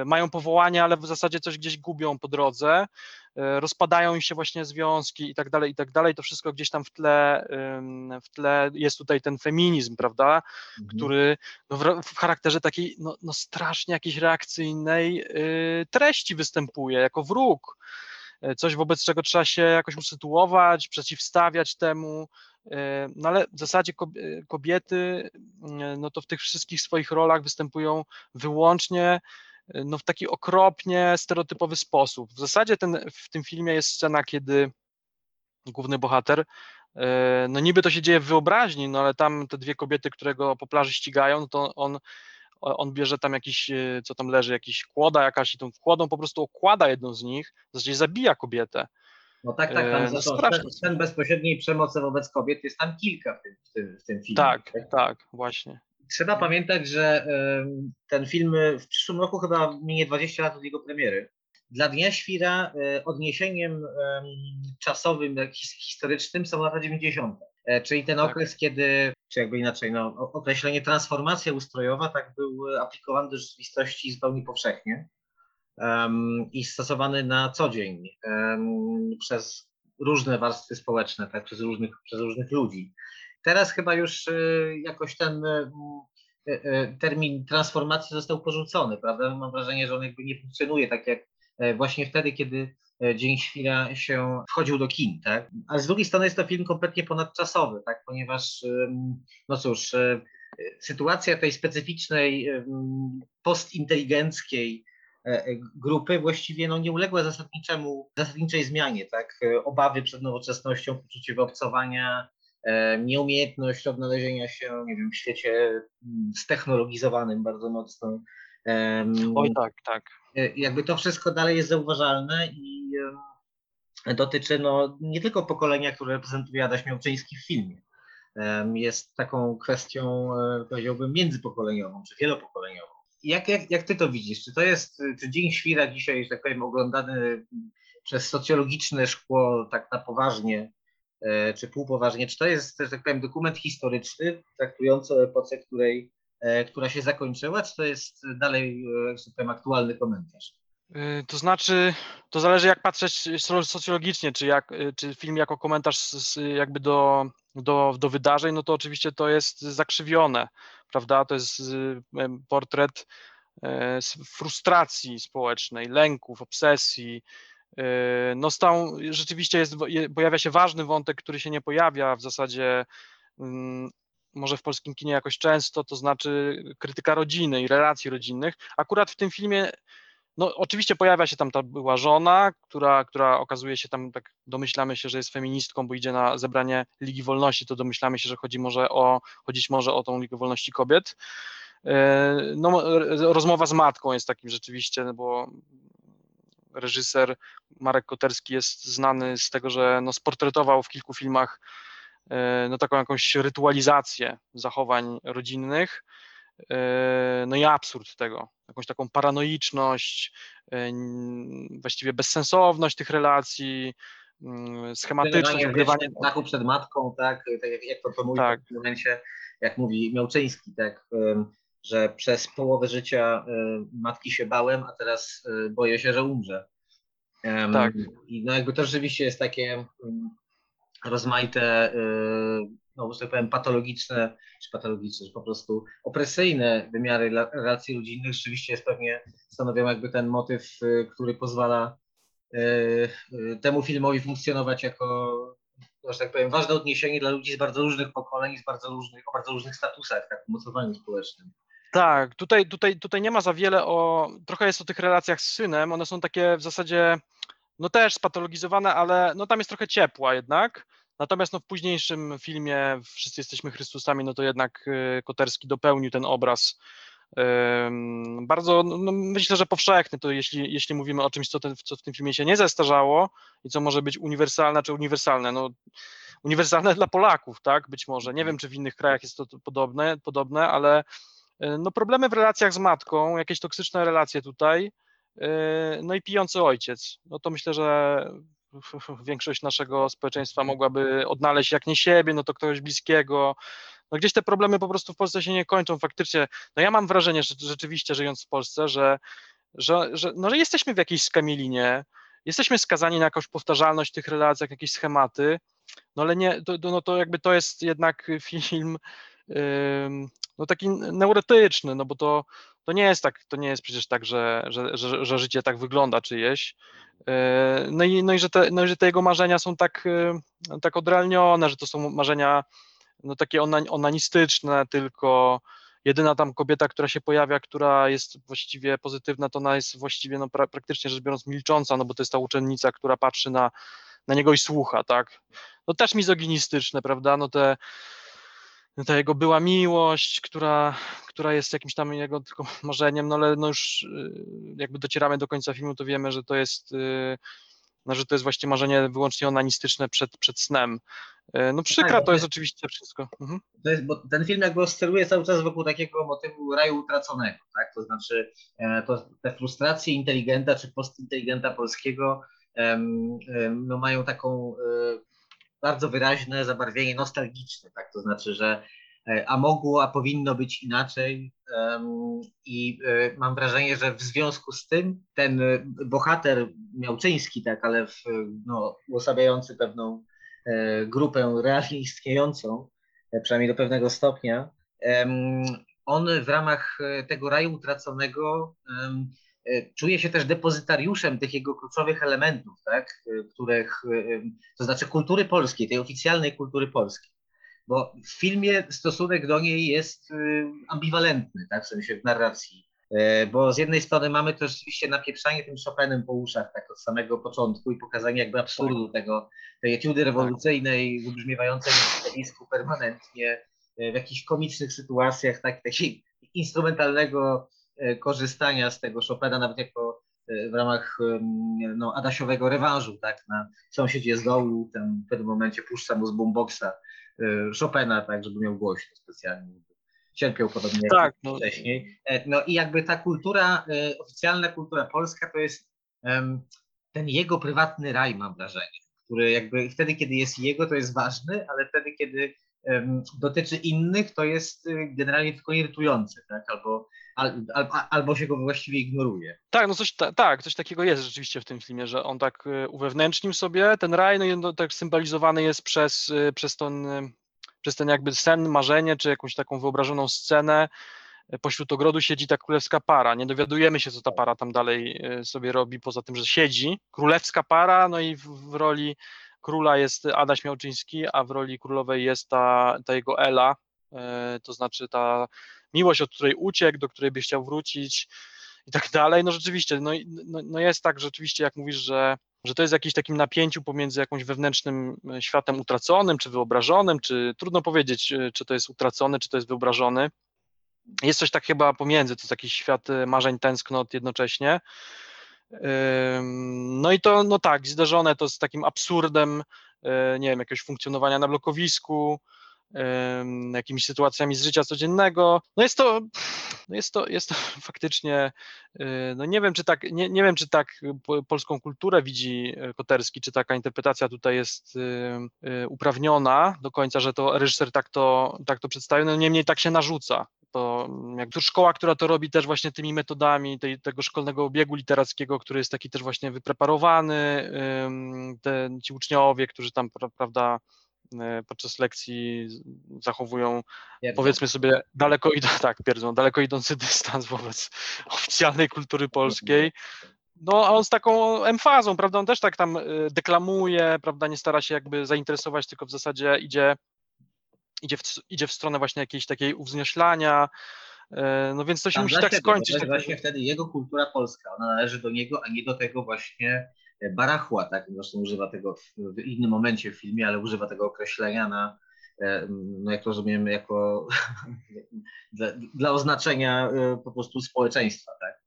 mają powołanie, ale w zasadzie coś gdzieś gubią po drodze, e, rozpadają im się właśnie związki i tak dalej, i tak dalej. To wszystko gdzieś tam w tle, w tle jest tutaj ten feminizm, prawda, Mhm. który no, w, charakterze takiej no, no strasznie jakiejś reakcyjnej y, treści występuje, jako wróg. Y, Coś, wobec czego trzeba się jakoś usytuować, przeciwstawiać temu. No ale w zasadzie kob- kobiety, y, no to w tych wszystkich swoich rolach występują wyłącznie no, w taki okropnie stereotypowy sposób. W zasadzie ten, w tym filmie jest scena, kiedy główny bohater E, No niby to się dzieje w wyobraźni, no ale tam te dwie kobiety, które go po plaży ścigają, no to on, on bierze tam jakiś, e, co tam leży, jakiś kłoda jakaś i tą kłodą po prostu okłada jedną z nich, w zasadzie zabija kobietę. No tak, tak, E, tam no scen, scen bezpośredniej przemocy wobec kobiet jest tam kilka w tym, w tym, w tym filmie. Tak, tak, właśnie. Trzeba pamiętać, że ten film e, w przyszłym roku chyba minie 20 lat od jego premiery. Dla Dnia Świra e, odniesieniem em, czasowym, historycznym są lata 90. E, Czyli ten Tak. okres, kiedy, czy jakby inaczej, no, określenie transformacja ustrojowa tak był aplikowany do rzeczywistości zupełnie powszechnie em, i stosowany na co dzień em, przez różne warstwy społeczne, tak, przez, różnych, przez różnych ludzi. Teraz chyba już e, jakoś ten e, e, termin transformacji został porzucony, prawda? Mam wrażenie, że on jakby nie funkcjonuje tak jak e, właśnie wtedy, kiedy e, Dzień Świra się wchodził do kin, tak? Ale z drugiej strony jest to film kompletnie ponadczasowy, tak? Ponieważ, no cóż, e, sytuacja tej specyficznej, postinteligenckiej grupy właściwie no, nie uległa zasadniczemu, zasadniczej zmianie, tak? Obawy przed nowoczesnością, poczucie wyobcowania, nieumiejętność odnalezienia się, nie wiem, w świecie mm, ztechnologizowanym bardzo mocno. Oj tak, tak. e, jakby to wszystko dalej jest zauważalne i dotyczy no, nie tylko pokolenia, które reprezentuje Adaś Miałczyński w filmie. Jest taką kwestią, e, powiedziałbym, międzypokoleniową, czy wielopokoleniową. Jak, jak, jak ty to widzisz? Czy to jest, e, czy Dzień Świra dzisiaj, że tak powiem, oglądany przez socjologiczne szkło tak na poważnie, e, czy półpoważnie, czy to jest, że tak powiem, dokument historyczny traktujący o epoce, której, e, która się zakończyła, czy to jest dalej, e, tak powiem, aktualny komentarz? To znaczy, to zależy jak patrzeć so- socjologicznie, czy, jak, czy film jako komentarz jakby do, do, do wydarzeń, no to oczywiście to jest zakrzywione, prawda? To jest portret e, frustracji społecznej, lęków, obsesji. Y, No stał, rzeczywiście jest, pojawia się ważny wątek, który się nie pojawia w zasadzie mm, może w polskim kinie jakoś często, to znaczy krytyka rodziny i relacji rodzinnych. Akurat w tym filmie no, oczywiście pojawia się tam ta była żona, która, która okazuje się tam, tak domyślamy się, że jest feministką, bo idzie na zebranie Ligi Wolności, to domyślamy się, że chodzi może o, chodzić może o tą Ligę Wolności Kobiet. E, No, rozmowa z matką jest takim rzeczywiście, no bo reżyser Marek Koterski jest znany z tego, że no, sportretował w kilku filmach e, no, taką jakąś rytualizację zachowań rodzinnych. E, No i absurd tego, jakąś taką paranoiczność, e, właściwie bezsensowność tych relacji, schematyczność, odgrywanie. strachu przed matką, tak, tak jak, jak to, to mówi Tak. w tym momencie, jak mówi Miałczyński, tak, że przez połowę życia em, matki się bałem, a teraz e, boję się, że umrze. Tak. I no jakby to rzeczywiście jest takie em, rozmaite, e, no że tak powiem, patologiczne, czy patologiczne, czy po prostu opresyjne wymiary la- relacji rodzinnych rzeczywiście jest pewnie stanowią jakby ten motyw, który pozwala temu filmowi funkcjonować jako, że tak powiem, ważne odniesienie dla ludzi z bardzo różnych pokoleń, z bardzo różnych, o bardzo różnych statusach, tak, umocowaniu społecznym. Tak, tutaj, tutaj, tutaj nie ma za wiele o, trochę jest o tych relacjach z synem, one są takie w zasadzie, no też spatologizowane, ale no tam jest trochę ciepła jednak, natomiast no w późniejszym filmie Wszyscy jesteśmy Chrystusami, no to jednak y, Koterski dopełnił ten obraz bardzo, no, no myślę, że powszechny, to jeśli, jeśli mówimy o czymś, co, ten, co w tym filmie się nie zestarzało i co może być uniwersalne, czy uniwersalne, no uniwersalne dla Polaków, tak, być może, nie wiem, czy w innych krajach jest to podobne, podobne, ale No problemy w relacjach z matką, jakieś toksyczne relacje tutaj, e, no i pijący ojciec. No to myślę, że [laughs] większość naszego społeczeństwa mogłaby odnaleźć jak nie siebie, no to kogoś bliskiego. No gdzieś te problemy po prostu w Polsce się nie kończą faktycznie. No ja mam wrażenie, że rzeczywiście żyjąc w Polsce, że że, że, no, że jesteśmy w jakiejś skamielinie, jesteśmy skazani na jakąś powtarzalność tych relacji, jakieś schematy, no ale nie, to, no to jakby to jest jednak film no taki neurotyczny, no bo to, to nie jest tak, to nie jest przecież tak, że, że, że, że życie tak wygląda czyjeś. Yy, no i, no, i że te, no i że te jego marzenia są tak, yy, tak odrealnione, że to są marzenia no takie onanistyczne, tylko jedyna tam kobieta, która się pojawia, która jest właściwie pozytywna, to ona jest właściwie no, pra, praktycznie rzecz biorąc milcząca, no bo to jest ta uczennica, która patrzy na, na niego i słucha, tak. No też mizoginistyczne, prawda, no te ta jego była miłość, która, która jest jakimś tam jego tylko [laughs] marzeniem, no ale no już y, jakby docieramy do końca filmu, to wiemy, że to jest y, no, że to jest właśnie marzenie wyłącznie onanistyczne przed, przed snem. Y, no przykra tak, to jest oczywiście wszystko. Mhm. To jest, bo ten film jakby oscyluje cały czas wokół takiego motywu raju utraconego, tak? To znaczy e, to, te frustracje inteligenta czy postinteligenta polskiego no mają taką bardzo wyraźne zabarwienie nostalgiczne, tak? To znaczy, że e, a mogło, a powinno być inaczej. I e, mam wrażenie, że w związku z tym ten bohater miałczyński, tak, ale w, no, uosabiający pewną e, grupę realnie istniejącą, przynajmniej do pewnego stopnia, on w ramach tego raju utraconego E, czuje się też depozytariuszem tych jego kluczowych elementów, tak, e, których, e, to znaczy kultury polskiej, tej oficjalnej kultury polskiej. Bo w filmie stosunek do niej jest ambiwalentny, tak, w sensie w narracji. Bo z jednej strony mamy to rzeczywiście napieprzanie tym Chopinem po uszach tak od samego początku i pokazanie jakby absurdu tego, tej etiudy rewolucyjnej, wybrzmiewającej w zjawisku permanentnie, w jakichś komicznych sytuacjach, tak, takiej instrumentalnego E, korzystania z tego Chopina nawet jako e, w ramach no, Adasiowego rewanżu, tak, na sąsiedzie z dołu, ten w pewnym momencie puszcza mu z boomboxa e, Chopina, tak, żeby miał głośno specjalnie. Cierpiał podobnie tak, jak no. wcześniej. No i jakby ta kultura, oficjalna kultura polska to jest ten jego prywatny raj, mam wrażenie, który jakby wtedy, kiedy jest jego, to jest ważny, ale wtedy, kiedy dotyczy innych, to jest generalnie tylko irytujące, tak? albo al, al, albo się go właściwie ignoruje. Tak, no coś, ta, tak, coś takiego jest rzeczywiście w tym filmie, że on tak y, uwewnętrznił sobie ten raj, no i on tak symbolizowany jest przez, y, przez, ten, y, przez ten jakby sen, marzenie, czy jakąś taką wyobrażoną scenę. Pośród ogrodu siedzi ta królewska para. Nie dowiadujemy się, co ta para tam dalej sobie robi, poza tym, że siedzi. Królewska para, no i w, w roli króla jest Adaś Miałczyński, a w roli królowej jest ta, ta jego Ela, to znaczy ta miłość, od której uciekł, do której by chciał wrócić i tak dalej. No rzeczywiście, no, no, no jest tak rzeczywiście, jak mówisz, że, że to jest jakimś takim napięciu pomiędzy jakimś wewnętrznym e, światem utraconym, czy wyobrażonym, czy trudno powiedzieć, e, czy to jest utracony, czy to jest wyobrażony. Jest coś tak chyba pomiędzy, to jest jakiś świat e, marzeń, tęsknot jednocześnie. No i to, no tak, zderzone to z takim absurdem, nie wiem, jakiegoś funkcjonowania na blokowisku, jakimiś sytuacjami z życia codziennego. No jest to, no jest to, jest to [laughs] faktycznie, y, no nie wiem, czy tak, nie, nie wiem, czy tak polską kulturę widzi e, Koterski, czy taka interpretacja tutaj jest y, y, uprawniona do końca, że to reżyser tak to, tak to przedstawił, no niemniej tak się narzuca. To jak to szkoła, która to robi też właśnie tymi metodami tej, tego szkolnego obiegu literackiego, który jest taki też właśnie wypreparowany, te, ci uczniowie, którzy tam, prawda, podczas lekcji zachowują, powiedzmy sobie, daleko, [laughs] tak, pierdzą, daleko idący [laughs] dystans wobec oficjalnej kultury polskiej. No, a on z taką emfazą, prawda, on też tak tam e, deklamuje, prawda, nie stara się jakby zainteresować, tylko w zasadzie idzie, idzie, w, idzie w stronę właśnie jakiejś takiej uwznieślania, e, no więc to się musi tak skończyć. Jest właśnie wtedy jego kultura polska, ona należy do niego, a nie do tego właśnie barachła, tak? Zresztą używa tego w, innym momencie w filmie, ale używa tego określenia na, e, no jak rozumiem, jako [laughs] dla, dla, oznaczenia e, po prostu społeczeństwa, tak?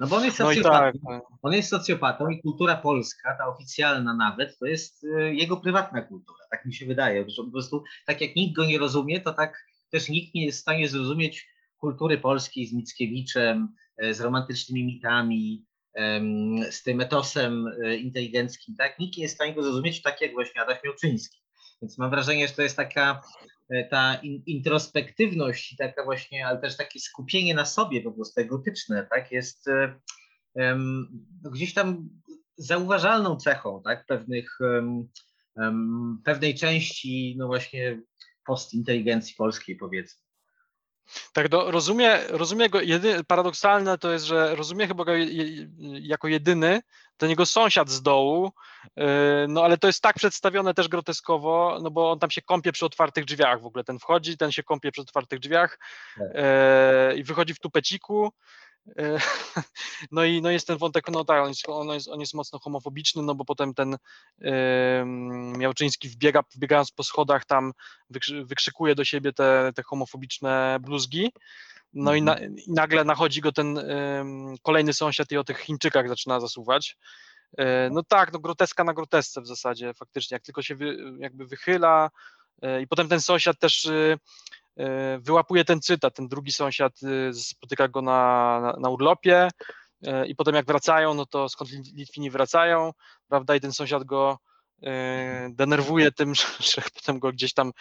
No bo on jest socjopatą, no tak. on jest socjopatą i kultura polska, ta oficjalna nawet, to jest e, jego prywatna kultura, tak mi się wydaje, że po prostu tak jak nikt go nie rozumie, to tak też nikt nie jest w stanie zrozumieć kultury polskiej z Mickiewiczem, z romantycznymi mitami, z tym etosem e, inteligenckim, tak? Nikt nie jest w stanie go zrozumieć tak jak właśnie Adaś Miałczyński. Więc mam wrażenie, że to jest taka e, ta introspektywność i taka właśnie, ale też takie skupienie na sobie po prostu egotyczne, tak? Jest, em, gdzieś tam zauważalną cechą, tak, pewnych, em, em, pewnej części, no właśnie postinteligencji polskiej, powiedzmy. Tak, do, rozumie, rozumie go, jedy, paradoksalne to jest, że rozumie chyba go je, jako jedyny ten jego sąsiad z dołu, yy, no ale to jest tak przedstawione też groteskowo, no bo on tam się kąpie przy otwartych drzwiach w ogóle, ten wchodzi, ten się kąpie przy otwartych drzwiach Tak. yy, i wychodzi w tupeciku, [laughs] no i no jest ten wątek, no tak, on jest, on jest, on jest mocno homofobiczny, no bo potem ten yy, Miałczyński wbiega, wbiegając po schodach tam wykrzy, wykrzykuje do siebie te, te homofobiczne bluzgi, no i, na, i nagle nachodzi go ten ym, kolejny sąsiad i o tych Chińczykach zaczyna zasuwać. Yy, no tak, no groteska na grotesce w zasadzie faktycznie, jak tylko się wy, jakby wychyla yy, i potem ten sąsiad też yy, yy, wyłapuje ten cytat, ten drugi sąsiad yy, spotyka go na, na, na urlopie yy, i potem jak wracają, no to skąd Lit- Litwini wracają, prawda, i ten sąsiad go yy, denerwuje tym, [laughs] że, potem go gdzieś tam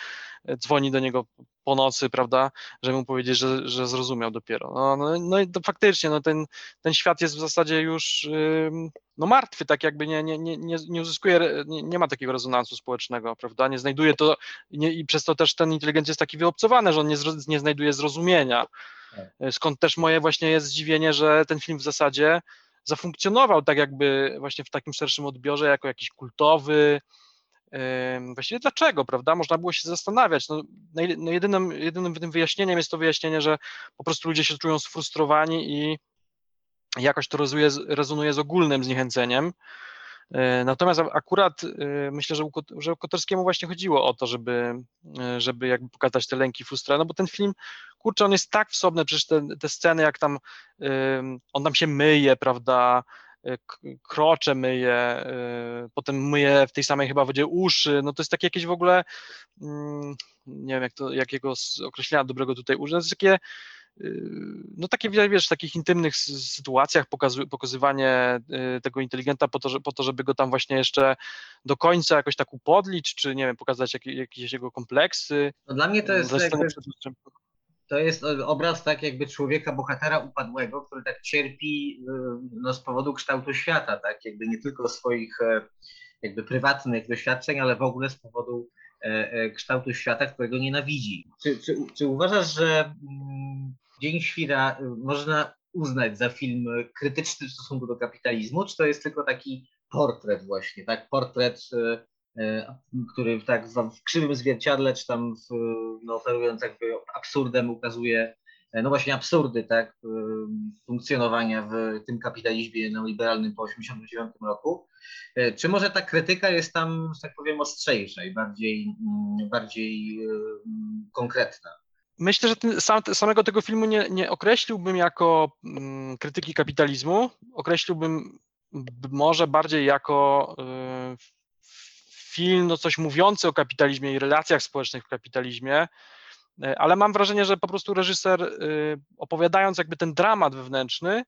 dzwoni do niego po nocy, prawda, żeby mu powiedzieć, że, że zrozumiał dopiero. No, no, no i to faktycznie, no ten, ten świat jest w zasadzie już no martwy, tak jakby nie, nie, nie, nie uzyskuje, nie, nie ma takiego rezonansu społecznego, prawda, nie znajduje to nie, i przez to też ten inteligencja jest taki wyobcowany, że on nie, nie znajduje zrozumienia. Tak. Skąd też moje właśnie jest zdziwienie, że ten film w zasadzie zafunkcjonował tak jakby właśnie w takim szerszym odbiorze jako jakiś kultowy, Właściwie dlaczego, prawda? Można było się zastanawiać. No, najle- no jedynym, jedynym tym wyjaśnieniem jest to wyjaśnienie, że po prostu ludzie się czują sfrustrowani i jakoś to rezonuje, rezonuje z ogólnym zniechęceniem. Yy, Natomiast akurat yy, myślę, że, że Kotorskiemu właśnie chodziło o to, żeby, yy, żeby jakby pokazać te lęki frustracji, no bo ten film, kurczę, on jest tak wsobny, przecież te, te sceny, jak tam on tam się myje, prawda, krocze myje, y, potem myje w tej samej chyba wodzie uszy, no to jest takie jakieś w ogóle, mm, nie wiem jak to, jakiego określenia dobrego tutaj użyć, to jest takie, y, no takie wiesz, w takich intymnych sytuacjach pokazu, pokazywanie tego inteligenta po to, że, po to, żeby go tam właśnie jeszcze do końca jakoś tak upodlić, czy nie wiem, pokazać jakie, jakieś jego kompleksy. No dla mnie to jest, to jest obraz tak jakby człowieka, bohatera upadłego, który tak cierpi y, no, z powodu kształtu świata, tak jakby nie tylko swoich e, jakby prywatnych doświadczeń, ale w ogóle z powodu e, e, kształtu świata, którego nienawidzi. Czy, czy, czy uważasz, że mm, Dzień Świra można uznać za film krytyczny w stosunku do kapitalizmu, czy to jest tylko taki portret właśnie, tak? Portret, który tak w, krzywym zwierciadle, czy tam w, no, oferując jakby absurdem ukazuje e, no właśnie absurdy, tak, y, funkcjonowania w tym kapitalizmie neoliberalnym po 1989 roku. E, Czy może ta krytyka jest tam, że tak powiem, ostrzejsza i bardziej, mm, bardziej konkretna? Myślę, że ten, sam, samego tego filmu nie, nie określiłbym jako mm, krytyki kapitalizmu. Określiłbym może bardziej jako y, film, no coś mówiący o kapitalizmie i relacjach społecznych w kapitalizmie. Y, Ale mam wrażenie, że po prostu reżyser, y, opowiadając jakby ten dramat wewnętrzny,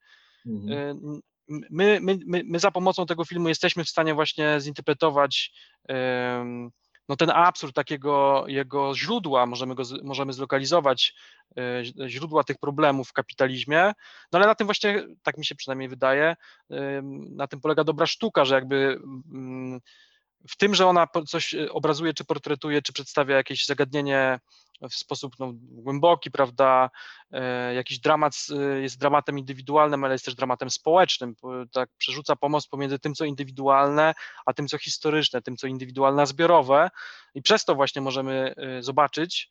Mhm. Y, m- my, my, my, my za pomocą tego filmu jesteśmy w stanie właśnie zinterpretować no ten absurd takiego jego źródła, możemy, go, możemy zlokalizować źródła tych problemów w kapitalizmie, no ale na tym właśnie, tak mi się przynajmniej wydaje, na tym polega dobra sztuka, że jakby w tym, że ona coś y, obrazuje, czy portretuje, czy przedstawia jakieś zagadnienie w sposób no, głęboki, prawda, e, jakiś dramat e, jest dramatem indywidualnym, ale jest też dramatem społecznym, po- tak przerzuca pomoc pomiędzy tym, co indywidualne, a tym, co historyczne, tym, co indywidualne, a zbiorowe. I przez to właśnie możemy e, zobaczyć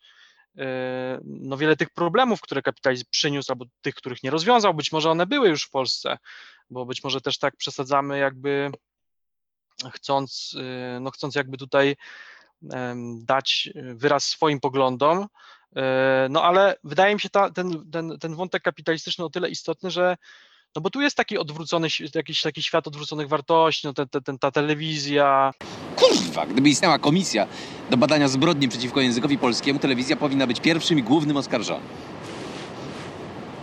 e, no wiele tych problemów, które kapitalizm przyniósł, albo tych, których nie rozwiązał, być może one były już w Polsce, bo być może też tak przesadzamy jakby chcąc, e, no chcąc jakby tutaj dać e, wyraz swoim poglądom. E, No ale wydaje mi się ta, ten, ten, ten wątek kapitalistyczny o tyle istotny, że no bo tu jest taki odwrócony, jakiś taki świat odwróconych wartości, no ten, ten, ten, ta telewizja, Kurwa, gdyby istniała komisja do badania zbrodni przeciwko językowi polskiemu, telewizja powinna być pierwszym i głównym oskarżonym.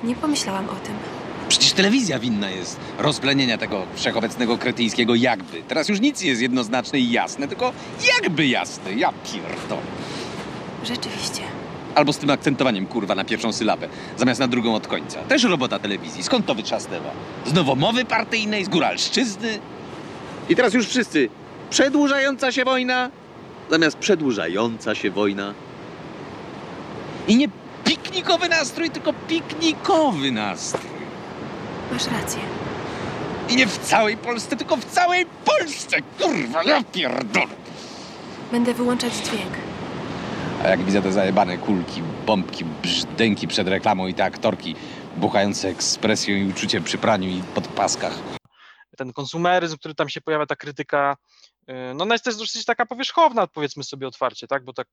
Nie pomyślałam o tym. Przecież telewizja winna jest rozplenienia tego wszechobecnego kretyńskiego jakby. Teraz już nic nie jest jednoznaczne i jasne, tylko jakby jasne. Ja pierdolę. Rzeczywiście. Albo z tym akcentowaniem, kurwa, na pierwszą sylabę, zamiast na drugą od końca. Też robota telewizji. Skąd to wytrzasnęła? Z nowomowy partyjnej, z góralszczyzny? I teraz już wszyscy. Przedłużająca się wojna zamiast przedłużająca się wojna. I nie piknikowy nastrój, tylko piknikowy nastrój. Masz rację. I nie w całej Polsce, tylko w całej Polsce! Kurwa, ja pierdolę! Będę wyłączać dźwięk. A jak widzę te zajebane kulki, bombki, brzdęki przed reklamą i te aktorki buchające ekspresją i uczuciem przy praniu i podpaskach. ten konsumeryzm, który tam się pojawia, ta krytyka, y, no ona jest też dosyć taka powierzchowna, powiedzmy sobie otwarcie, tak, bo tak,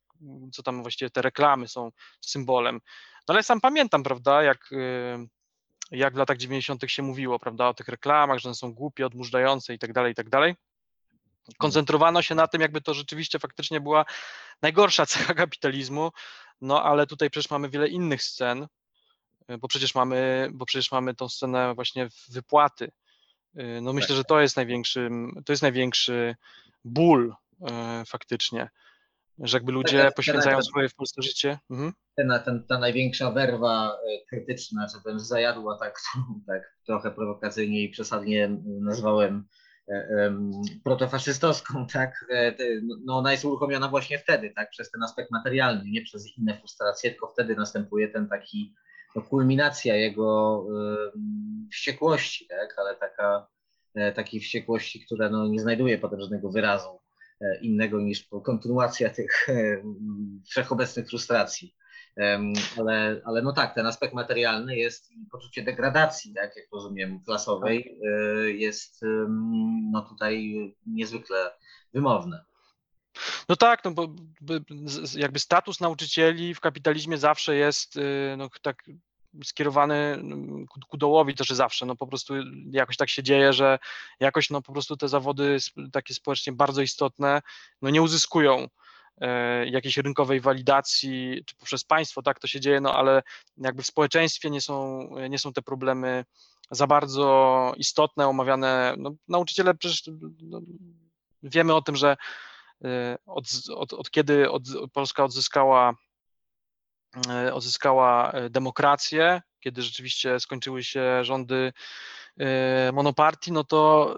co tam właściwie te reklamy są symbolem. No ale sam pamiętam, prawda, jak, y, jak w latach 90. się mówiło, prawda, o tych reklamach, że one są głupie, odmurzające i tak dalej, i tak dalej. Koncentrowano się na tym, jakby to rzeczywiście faktycznie była najgorsza [laughs] cecha kapitalizmu, no ale tutaj przecież mamy wiele innych scen, y, bo przecież mamy, bo przecież mamy tą scenę właśnie wypłaty, Y, No myślę, że to jest największy, to jest największy ból e, faktycznie, że jakby ludzie jest poświęcają ten- swoje w Polsce życie. Mhm. ten, ten, ta największa werwa e, krytyczna, czy wręcz zajadła, tak, [laughs] tak trochę prowokacyjnie i przesadnie nazwałem e, protofaszystowską, [laughs] tak, e, te- no ona jest uruchomiona właśnie wtedy, tak, przez ten aspekt materialny, nie przez inne frustracje, tylko wtedy następuje ten taki, no, kulminacja jego wściekłości, tak, ale taka, e, takiej wściekłości, która no, nie znajduje potem żadnego wyrazu innego niż kontynuacja tych e, wszechobecnych frustracji. Ale, ale no tak, ten aspekt materialny jest i poczucie degradacji, tak, jak rozumiem, klasowej, e, jest no tutaj niezwykle wymowne. No tak, no bo jakby status nauczycieli w kapitalizmie zawsze jest y, no, tak skierowany mm, ku, ku dołowi też zawsze, no po prostu jakoś tak się dzieje, że jakoś no po prostu te zawody takie społecznie bardzo istotne, no nie uzyskują e, jakiejś rynkowej walidacji, czy poprzez państwo, tak to się dzieje, no ale jakby w społeczeństwie nie są, nie są te problemy za bardzo istotne, omawiane, no nauczyciele przecież no, wiemy o tym, że y, od, od, od kiedy od, Polska odzyskała, odzyskała y, demokrację, kiedy rzeczywiście skończyły się rządy y, monopartii, no to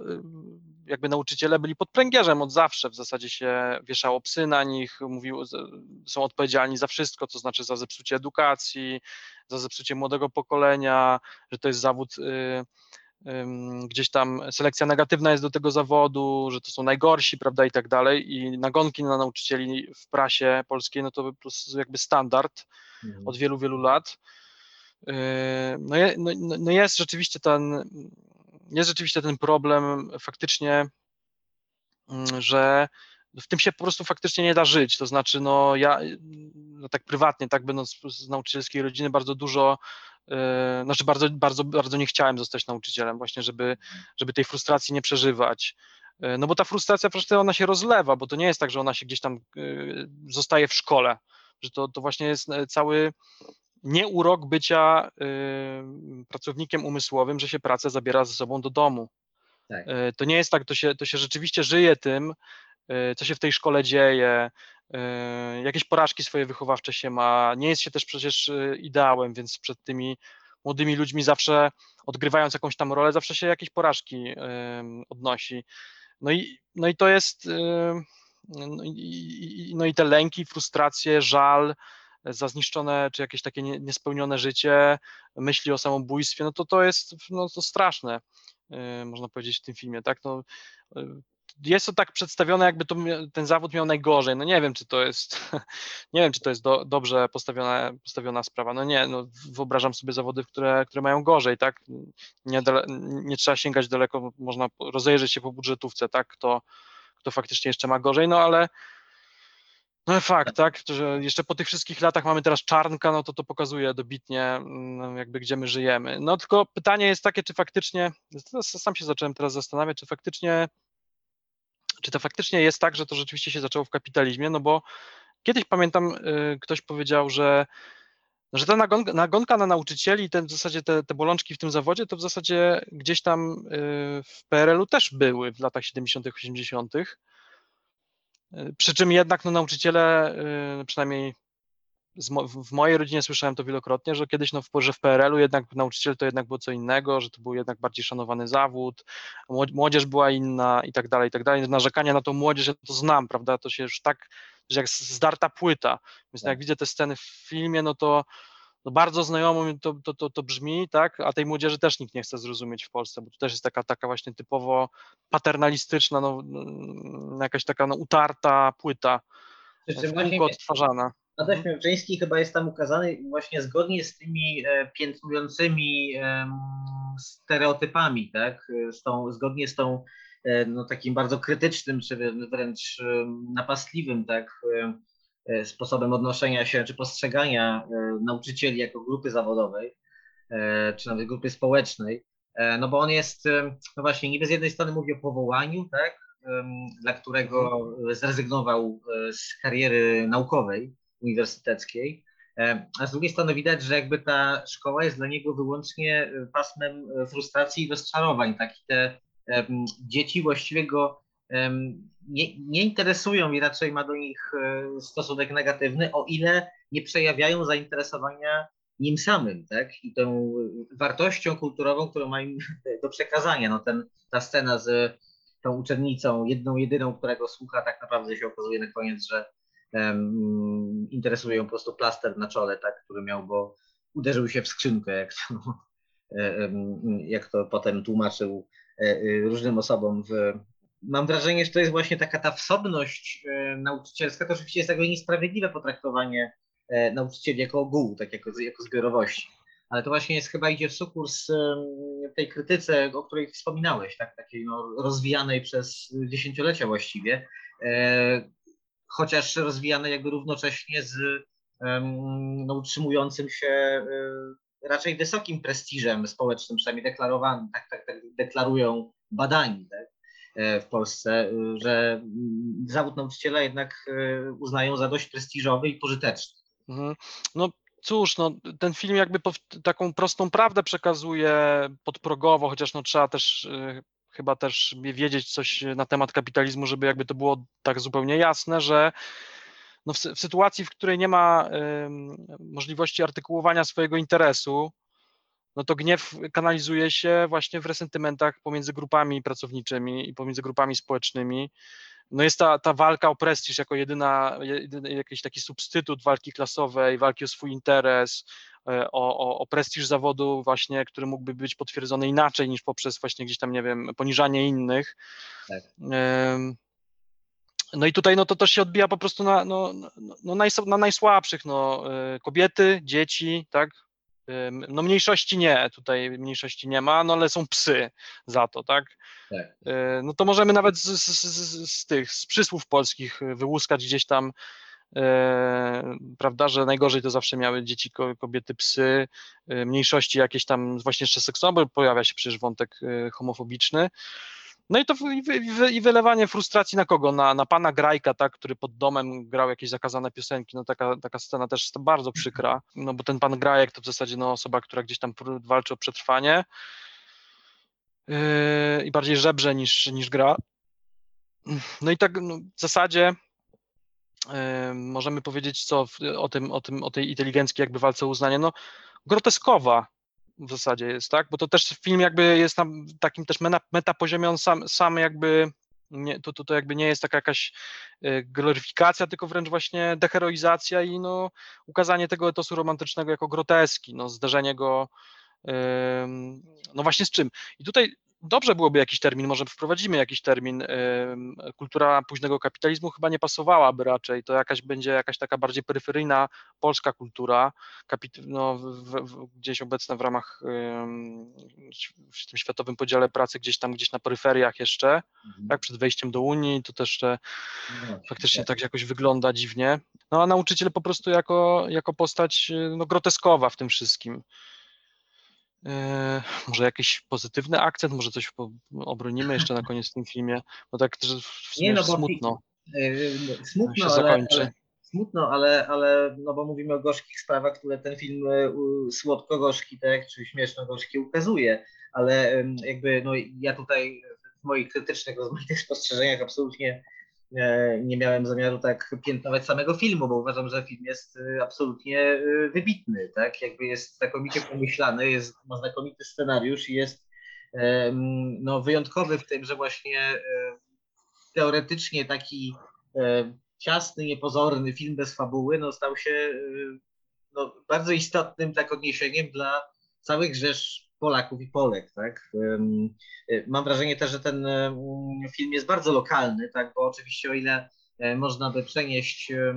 jakby nauczyciele byli pod pręgierzem od zawsze. W zasadzie się wieszało psy na nich, mówiło, z- są odpowiedzialni za wszystko, to znaczy za zepsucie edukacji, za zepsucie młodego pokolenia, że to jest zawód gdzieś tam selekcja negatywna jest do tego zawodu, że to są najgorsi, prawda, i tak dalej. I nagonki na nauczycieli w prasie polskiej, no to po prostu jakby standard od wielu, wielu lat. Yy, No, je- no, no- no jest rzeczywiście ten, jest rzeczywiście ten problem faktycznie, mm, że w tym się po prostu faktycznie nie da żyć. To znaczy, no ja no tak prywatnie, tak będąc z nauczycielskiej rodziny, bardzo dużo, znaczy bardzo, bardzo, bardzo nie chciałem zostać nauczycielem, właśnie, żeby, żeby tej frustracji nie przeżywać. Yy, No bo ta frustracja przecież ona się rozlewa, bo to nie jest tak, że ona się gdzieś tam yy, zostaje w szkole, że to, to właśnie jest e, cały nie urok bycia pracownikiem umysłowym, że się pracę zabiera ze sobą do domu. Tak. To nie jest tak, to się, to się rzeczywiście żyje tym, co się w tej szkole dzieje, jakieś porażki swoje wychowawcze się ma, nie jest się też przecież y, ideałem, więc przed tymi młodymi ludźmi zawsze odgrywając jakąś tam rolę, zawsze się jakieś porażki odnosi. No i, no i to jest, y, no i, no i te lęki, frustracje, żal, za zniszczone czy jakieś takie nie- niespełnione życie, myśli o samobójstwie, no to to jest no, to straszne, można powiedzieć w tym filmie, tak? No, jest to tak przedstawione, jakby to, ten zawód miał najgorzej. No nie wiem, czy to jest, [laughs] nie wiem, czy to jest do, dobrze postawiona, postawiona sprawa. No nie, no wyobrażam sobie zawody, które, które mają gorzej, tak? Nie, nie trzeba sięgać daleko, można rozejrzeć się po budżetówce, tak? Kto, kto faktycznie jeszcze ma gorzej, no ale no fakt, tak, że jeszcze po tych wszystkich latach mamy teraz czarnka, no to to pokazuje dobitnie mm, jakby gdzie my żyjemy. No tylko pytanie jest takie, czy faktycznie, sam się zacząłem teraz zastanawiać, czy faktycznie, czy to faktycznie jest tak, że to rzeczywiście się zaczęło w kapitalizmie, no bo kiedyś pamiętam, y, ktoś powiedział, że że ta nagonka, na nauczycieli, ten, w zasadzie te, te bolączki w tym zawodzie, to w zasadzie gdzieś tam y, w PRL-u też były w latach 70., 80. Y, Przy czym jednak no, nauczyciele, przynajmniej mo- w mojej rodzinie słyszałem to wielokrotnie, że kiedyś no, w, że w PRL-u jednak nauczyciel to jednak było co innego, że to był jednak bardziej szanowany zawód, mło- młodzież była inna i tak dalej, i tak dalej. Narzekania na tą młodzież ja to znam, prawda, to się już tak, że jak zdarta płyta, więc no, jak widzę te sceny w filmie, no to no bardzo znajomo mi to, to, to, to brzmi, tak, a tej młodzieży też nikt nie chce zrozumieć w Polsce, bo to też jest taka, taka właśnie typowo paternalistyczna, no, mm, jakaś taka no, utarta płyta, kółko odtwarzana. Adaś Miałczyński chyba jest tam ukazany właśnie zgodnie z tymi e, piętnującymi stereotypami, tak? Z tą, zgodnie z tą e, no, takim bardzo krytycznym, czy wrę- wręcz napastliwym, tak? e, sposobem odnoszenia się, czy postrzegania nauczycieli jako grupy zawodowej, czy nawet grupy społecznej. No bo on jest, no właśnie, niby z jednej strony mówi o powołaniu, tak? Dla którego zrezygnował e, z kariery naukowej, uniwersyteckiej. E, A z drugiej strony widać, że jakby ta szkoła jest dla niego wyłącznie e, pasmem e, frustracji i rozczarowań. Tak? I te em, dzieci właściwie go em, nie, nie interesują i raczej ma do nich stosunek negatywny, o ile nie przejawiają zainteresowania nim samym, tak? I tą wartością kulturową, którą ma im [laughs] do przekazania. No ten, ta scena z tą uczennicą, jedną, jedyną, którego słucha, tak naprawdę się okazuje na koniec, że um, interesuje ją po prostu plaster na czole, tak, który miał, bo uderzył się w skrzynkę, jak to, em, jak to potem tłumaczył e, e, różnym osobom. W... Mam wrażenie, że to jest właśnie taka ta wsobność e, nauczycielska, to oczywiście jest jakby niesprawiedliwe potraktowanie e, nauczycieli jako ogółu, tak jako, jako zbiorowości. Ale to właśnie jest chyba idzie w sukurs tej krytyce, o której wspominałeś, tak, takiej no, rozwijanej przez dziesięciolecia właściwie, e, chociaż rozwijane jakby równocześnie z no, utrzymującym się e, raczej wysokim prestiżem społecznym, przynajmniej deklarowanym, tak, tak, tak deklarują badani tak, e, w Polsce, e, że zawód nauczyciela jednak uznają za dość prestiżowy i pożyteczny. Mhm. No cóż, no, ten film jakby taką prostą prawdę przekazuje podprogowo, chociaż no, trzeba też chyba też wiedzieć coś na temat kapitalizmu, żeby jakby to było tak zupełnie jasne, że no w, w sytuacji, w której nie ma ym, możliwości artykułowania swojego interesu, no to gniew kanalizuje się właśnie w resentymentach pomiędzy grupami pracowniczymi i pomiędzy grupami społecznymi. No jest ta, ta walka o prestiż jako jedyna, jedyny jakiś taki substytut walki klasowej, walki o swój interes, e, o, o, o prestiż zawodu właśnie, który mógłby być potwierdzony inaczej niż poprzez właśnie gdzieś tam, nie wiem, poniżanie innych. Tak. No i tutaj no to, to się odbija po prostu na, no, no, no najs- na najsłabszych, no, e, kobiety, dzieci, tak, No mniejszości nie, tutaj mniejszości nie ma, no ale są psy za to, tak? Tak. Y, No to możemy nawet z, z, z, z tych, z przysłów polskich y, wyłuskać gdzieś tam, e, prawda, że najgorzej to zawsze miały dzieci, ko- kobiety, psy, y, mniejszości jakieś tam, właśnie jeszcze seksualne, bo pojawia się przecież wątek y, homofobiczny. No i to i wy- i wy- i wylewanie frustracji na kogo? Na, na pana Grajka, tak, który pod domem grał jakieś zakazane piosenki. No taka, taka scena też jest bardzo przykra, no bo ten pan Grajek to w zasadzie no, osoba, która gdzieś tam walczy o przetrwanie yy, i bardziej żebrze niż, niż gra. No i tak no, w zasadzie yy, możemy powiedzieć co o, tym, o, tym, o tej inteligenckiej jakby walce o uznanie, no groteskowa w zasadzie jest, tak? Bo to też film jakby jest na takim też meta, metapoziomie, on sam, sam jakby nie, to, to, to jakby nie jest taka jakaś y, gloryfikacja, tylko wręcz właśnie deheroizacja i no, ukazanie tego etosu romantycznego jako groteski, no, zderzenie go no właśnie z czym. I tutaj dobrze byłoby jakiś termin, może wprowadzimy jakiś termin. Kultura późnego kapitalizmu chyba nie pasowałaby raczej. To jakaś będzie jakaś taka bardziej peryferyjna polska kultura, kapit- no, w, w, gdzieś obecna w ramach w tym światowym podziale pracy, gdzieś tam, gdzieś na peryferiach jeszcze, tak przed wejściem do Unii, to też No, faktycznie tak jakoś wygląda dziwnie. No a nauczyciel po prostu jako, jako postać no, groteskowa w tym wszystkim. Yy, może jakiś pozytywny akcent, może coś obronimy jeszcze na koniec w tym filmie, bo tak że w sumie Nie, no bo smutno. Yy, Smutno, się ale, zakończy. ale, smutno, ale, ale no bo mówimy o gorzkich sprawach, które ten film słodko-gorzki, tak, czy śmieszno-gorzki ukazuje, ale jakby no, ja tutaj w moich krytycznych, rozmaitych spostrzeżeniach absolutnie nie miałem zamiaru tak piętnować samego filmu, bo uważam, że film jest e, absolutnie e, wybitny, tak? Jakby jest znakomicie pomyślany, jest, ma znakomity scenariusz i jest no, wyjątkowy w tym, że właśnie e, teoretycznie taki e, ciasny, niepozorny film bez fabuły no, stał się e, no, bardzo istotnym tak odniesieniem dla całych rzesz Polaków i Polek, tak? E, Mam wrażenie też, że ten film jest bardzo lokalny, tak? Bo oczywiście o ile e, można by przenieść e,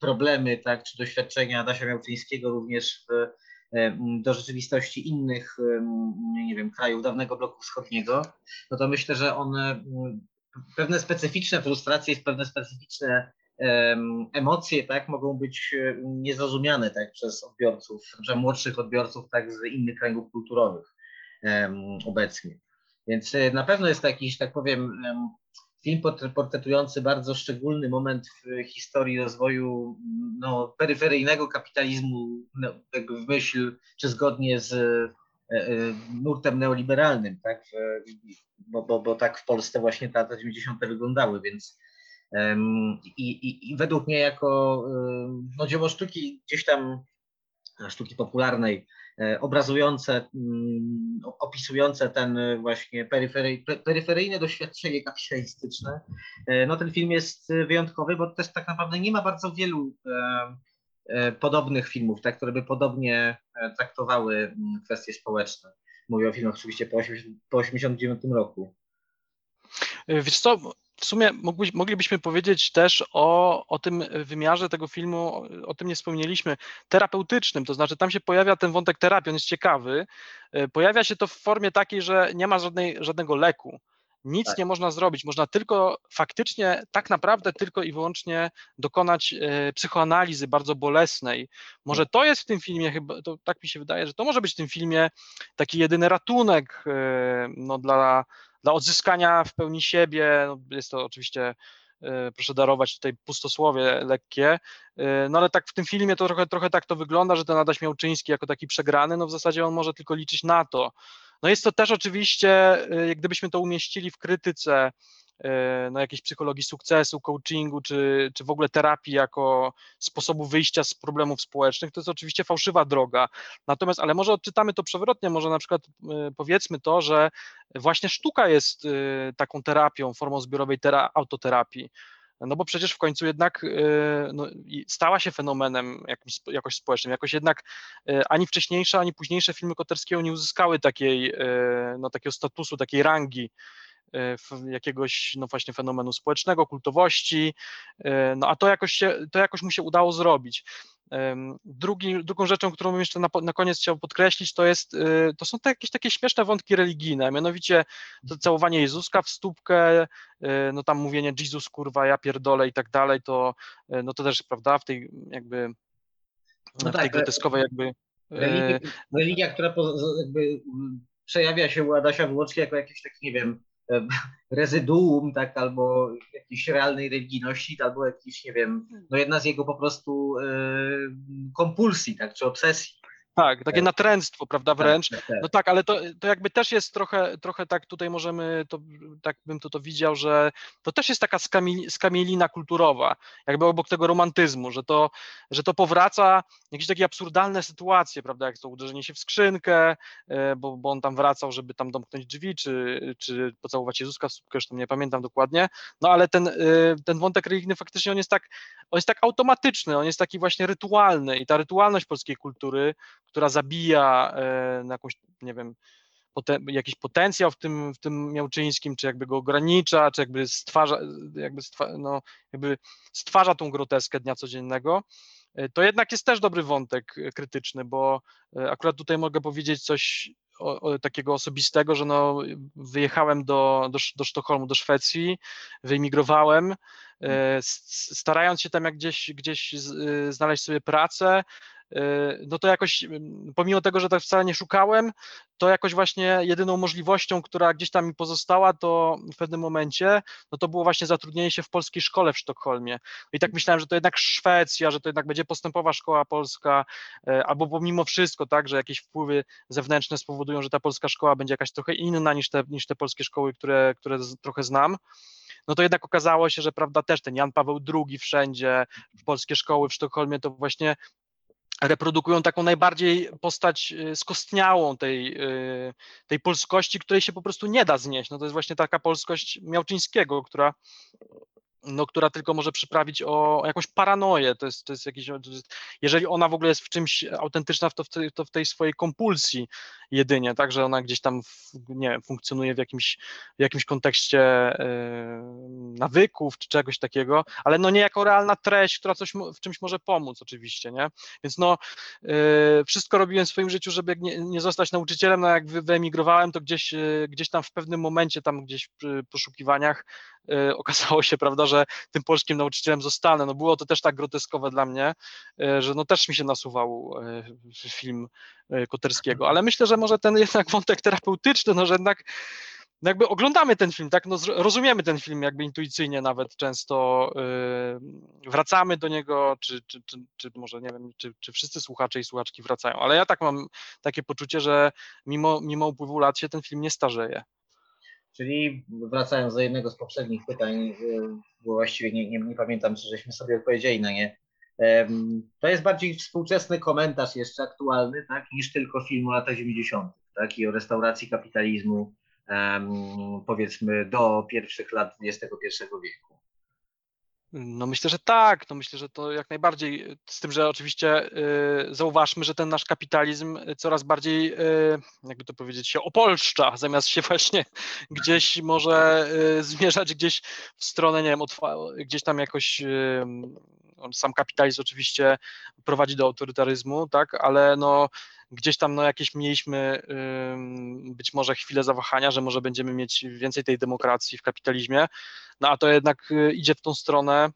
problemy, tak, czy doświadczenia Adasia Miałczyńskiego również w, em, do rzeczywistości innych, nie wiem, krajów dawnego bloku wschodniego, no to myślę, że one m, pewne specyficzne frustracje, pewne specyficzne emocje, tak, mogą być e, niezrozumiane, tak, przez odbiorców, że młodszych odbiorców, tak, z innych kręgów kulturowych obecnie. Więc e, na pewno jest to jakiś, tak powiem, em, film portre- portretujący bardzo szczególny moment w historii rozwoju no, peryferyjnego kapitalizmu, no, jakby w myśl, czy zgodnie z e, nurtem neoliberalnym, tak, bo, bo, bo tak w Polsce właśnie lata 90. wyglądały, więc I, i, I według mnie jako no, dzieło sztuki gdzieś tam e, sztuki popularnej, e, obrazujące, mm, opisujące ten e, właśnie peryfery, pe- peryferyjne doświadczenie kapitalistyczne, no ten film jest wyjątkowy, bo też tak naprawdę nie ma bardzo wielu podobnych filmów, tak, które by podobnie traktowały mm, kwestie społeczne. Mówię o filmach oczywiście po 80 po 89 roku. Wiesz co, w sumie moglibyśmy powiedzieć też o, o tym wymiarze tego filmu, o, tym nie wspomnieliśmy, terapeutycznym, to znaczy tam się pojawia ten wątek terapii, on jest ciekawy. Y, Pojawia się to w formie takiej, że nie ma żadnej, żadnego leku. Nic Tak. nie można zrobić, można tylko faktycznie, tak naprawdę tylko i wyłącznie dokonać e, psychoanalizy bardzo bolesnej. Może to jest w tym filmie chyba, to tak mi się wydaje, że to może być w tym filmie taki jedyny ratunek e, no, dla, dla odzyskania w pełni siebie. No, jest to oczywiście, e, proszę darować tutaj pustosłowie lekkie, e, no ale tak w tym filmie to trochę, trochę tak to wygląda, że ten Adaś Miałczyński jako taki przegrany, no w zasadzie on może tylko liczyć na to. No jest to też oczywiście, e, gdybyśmy to umieścili w krytyce no jakiejś psychologii sukcesu, coachingu, czy, czy w ogóle terapii jako sposobu wyjścia z problemów społecznych, to jest oczywiście fałszywa droga. Natomiast, ale może odczytamy to przewrotnie, może na przykład e, powiedzmy to, że właśnie sztuka jest e, taką terapią, formą zbiorowej tera- autoterapii. No bo przecież w końcu jednak e, no, stała się fenomenem jakimś, jakoś społecznym. Jakoś jednak e, ani wcześniejsze, ani późniejsze filmy Koterskiego nie uzyskały takiej, e, no, takiego statusu, takiej rangi e, jakiegoś no właśnie fenomenu społecznego, kultowości, e, no a to jakoś, się, to jakoś mu się udało zrobić. Drugi, drugą rzeczą, którą bym jeszcze na, na koniec chciał podkreślić, to, jest, e, to są te jakieś takie śmieszne wątki religijne, mianowicie to całowanie Jezuska w stópkę, e, no tam mówienie Jezus kurwa, ja pierdolę i tak dalej, to, e, no to też, prawda, w tej jakby No w tej tak, groteskowej jakby e, Religia, religia która po, jakby przejawia się u Adasia wyłącznie jako jakieś takie, nie wiem, e, [laughs] rezyduum, tak, albo jakiejś realnej religijności, albo jakiś, nie wiem, no jedna z jego po prostu e, kompulsji, tak, czy obsesji. Tak, takie Tak. natręctwo, prawda, wręcz. Tak, tak. No tak, ale to, to jakby też jest trochę, trochę tak tutaj możemy, to, tak bym to, to widział, że to też jest taka skami, skamielina kulturowa, jakby obok tego romantyzmu, że to, że to powraca jakieś takie absurdalne sytuacje, prawda, jak to uderzenie się w skrzynkę, e, bo, bo on tam wracał, żeby tam domknąć drzwi, czy, czy pocałować Jezuska w słupkę, już tam nie pamiętam dokładnie, no ale ten, e, ten wątek religijny faktycznie on jest tak, on jest tak automatyczny, on jest taki właśnie rytualny i ta rytualność polskiej kultury, która zabija e, na jakąś, nie wiem, poten, jakiś potencjał w tym, w tym miałczyńskim, czy jakby go ogranicza, czy jakby stwarza, jakby, stwa, no, jakby stwarza tą groteskę dnia codziennego, e, to jednak jest też dobry wątek e, krytyczny, bo akurat tutaj mogę powiedzieć coś o, o, takiego osobistego, że no, wyjechałem do, do, do Sztokholmu, do Szwecji, wyemigrowałem, starając się tam jak gdzieś, gdzieś znaleźć sobie pracę, no to jakoś, ym, pomimo tego, że tak wcale nie szukałem, to jakoś właśnie jedyną możliwością, która gdzieś tam mi pozostała, to w pewnym momencie, no to było właśnie zatrudnienie się w polskiej szkole w Sztokholmie. I tak myślałem, że to jednak Szwecja, że to jednak będzie postępowa szkoła polska, e, albo pomimo wszystko, tak, że jakieś wpływy zewnętrzne spowodują, że ta polska szkoła będzie jakaś trochę inna niż te, niż te polskie szkoły, które, które trochę znam no to jednak okazało się, że prawda też ten Jan Paweł II wszędzie, polskie szkoły w Sztokholmie to właśnie reprodukują taką najbardziej postać y, skostniałą tej, y, tej polskości, której się po prostu nie da znieść. No to jest właśnie taka polskość Miałczyńskiego, która no, która tylko może przyprawić o jakąś paranoję. To jest, to jest jakiś, jeżeli ona w ogóle jest w czymś autentyczna, to w, tej, to w tej swojej kompulsji jedynie, tak, że ona gdzieś tam, w, nie wiem, funkcjonuje w jakimś, w jakimś kontekście e, nawyków czy czegoś takiego, ale no nie jako realna treść, która coś w czymś może pomóc oczywiście, nie? Więc no e, wszystko robiłem w swoim życiu, żeby nie, nie zostać nauczycielem, no jak wy- wyemigrowałem, to gdzieś, e, gdzieś tam w pewnym momencie, tam gdzieś przy poszukiwaniach okazało się, prawda, że tym polskim nauczycielem zostanę. No było to też tak groteskowe dla mnie, e, że no też mi się nasuwał e, film Koterskiego, ale myślę, że może ten jednak wątek terapeutyczny, no że jednak no jakby oglądamy ten film, tak, no rozumiemy ten film jakby intuicyjnie nawet często, wracamy do niego, czy, czy, czy, czy może nie wiem, czy, czy wszyscy słuchacze i słuchaczki wracają, ale ja tak mam takie poczucie, że mimo, mimo upływu lat się ten film nie starzeje. Czyli wracając do jednego z poprzednich pytań, y, bo właściwie nie, nie, nie pamiętam, czy żeśmy sobie odpowiedzieli na nie. To jest bardziej współczesny komentarz jeszcze aktualny, tak, niż tylko film o latach 90., tak, i o restauracji kapitalizmu, powiedzmy do pierwszych lat XXI wieku. No myślę, że tak, no myślę, że to jak najbardziej, z tym, że oczywiście y, zauważmy, że ten nasz kapitalizm y, coraz bardziej, y, jakby to powiedzieć, się opolszcza, zamiast się właśnie gdzieś może zmierzać gdzieś w stronę, nie wiem, gdzieś tam jakoś sam kapitalizm oczywiście prowadzi do autorytaryzmu, tak, ale no gdzieś tam no jakieś mieliśmy być może chwilę zawahania, że może będziemy mieć więcej tej demokracji w kapitalizmie, no a to jednak y, idzie w tą stronę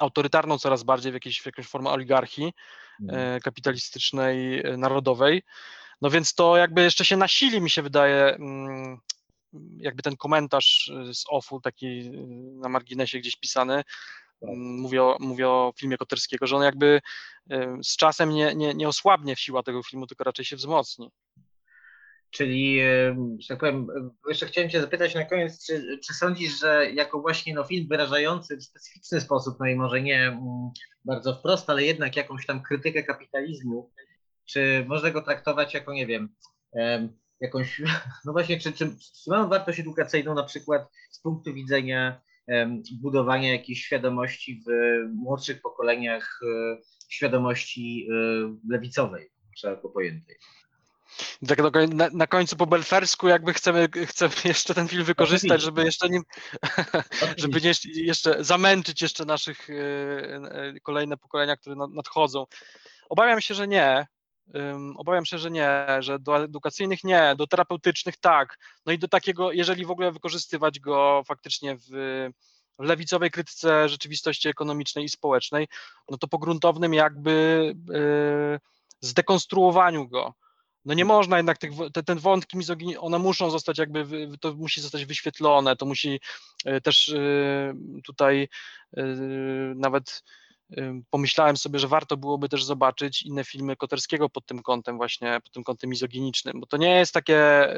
autorytarną coraz bardziej, w, jakiejś, w jakąś formę oligarchii e, kapitalistycznej, e, narodowej. No więc to jakby jeszcze się nasili, mi się wydaje, mm, jakby ten komentarz y, z OFU, taki y, na marginesie gdzieś pisany, mm, mówię o, mówię o filmie Koterskiego, że on jakby y, z czasem nie, nie, nie osłabnie siła tego filmu, tylko raczej się wzmocni. Czyli, em, że tak powiem, em, jeszcze chciałem Cię zapytać na koniec, czy, czy sądzisz, że jako właśnie no, film wyrażający w specyficzny sposób, no i może nie mm, bardzo wprost, ale jednak jakąś tam krytykę kapitalizmu, czy można go traktować jako, nie wiem, em, jakąś, [laughs] no właśnie, czy, czy, czy ma on wartość edukacyjną na przykład z punktu widzenia budowania jakiejś świadomości w młodszych pokoleniach, e, świadomości e, lewicowej, szeroko pojętej? Tak na, koń- na, na końcu po belfersku jakby chcemy, chcemy [laughs] jeszcze ten film wykorzystać, żeby jeszcze nim, [laughs] żeby nie, jeszcze zamęczyć jeszcze naszych e, kolejne pokolenia, które na- nadchodzą. Obawiam się, że nie. Ym, Obawiam się, że nie, że do edukacyjnych nie, do terapeutycznych tak. No i do takiego, jeżeli w ogóle wykorzystywać go faktycznie w, w lewicowej krytyce rzeczywistości ekonomicznej i społecznej, no to po gruntownym jakby yy, zdekonstruowaniu go. No nie można jednak tych, te, ten wątki mizogini, one muszą zostać jakby, to musi zostać wyświetlone, to musi e, też e, tutaj nawet pomyślałem sobie, że warto byłoby też zobaczyć inne filmy Koterskiego pod tym kątem właśnie, pod tym kątem mizoginicznym, bo to nie jest takie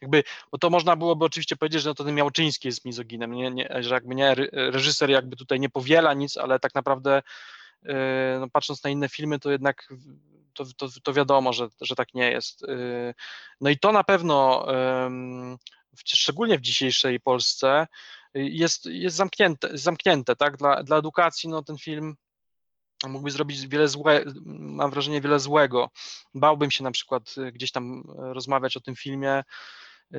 jakby, bo to można byłoby oczywiście powiedzieć, że no to ten Miałczyński jest mizoginem, nie, nie, że jakby nie, reżyser jakby tutaj nie powiela nic, ale tak naprawdę e, no patrząc na inne filmy, to jednak to, to, to wiadomo, że, że tak nie jest. Y, No i to na pewno, szczególnie w dzisiejszej Polsce, y, jest, jest zamknięte, zamknięte tak? dla, dla edukacji no, ten film mógłby zrobić wiele złe, mam wrażenie, wiele złego. Bałbym się na przykład y, gdzieś tam e, rozmawiać o tym filmie, y,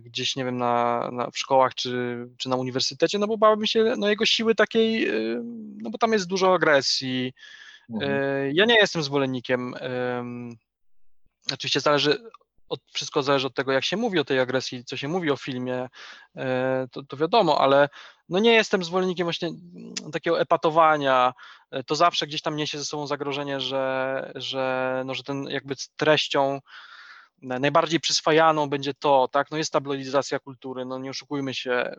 gdzieś, nie wiem, na, na, w szkołach czy, czy na uniwersytecie, no bo bałbym się no, jego siły takiej, y, no bo tam jest dużo agresji, E, Ja nie jestem zwolennikiem. em, Oczywiście zależy, od, wszystko zależy od tego, jak się mówi o tej agresji, co się mówi o filmie, e, to, to wiadomo, ale no nie jestem zwolennikiem właśnie mm, takiego epatowania, e, to zawsze gdzieś tam niesie ze sobą zagrożenie, że, że, no, że ten jakby treścią najbardziej przyswajaną będzie to, tak, no jest tabloidyzacja kultury, no nie oszukujmy się,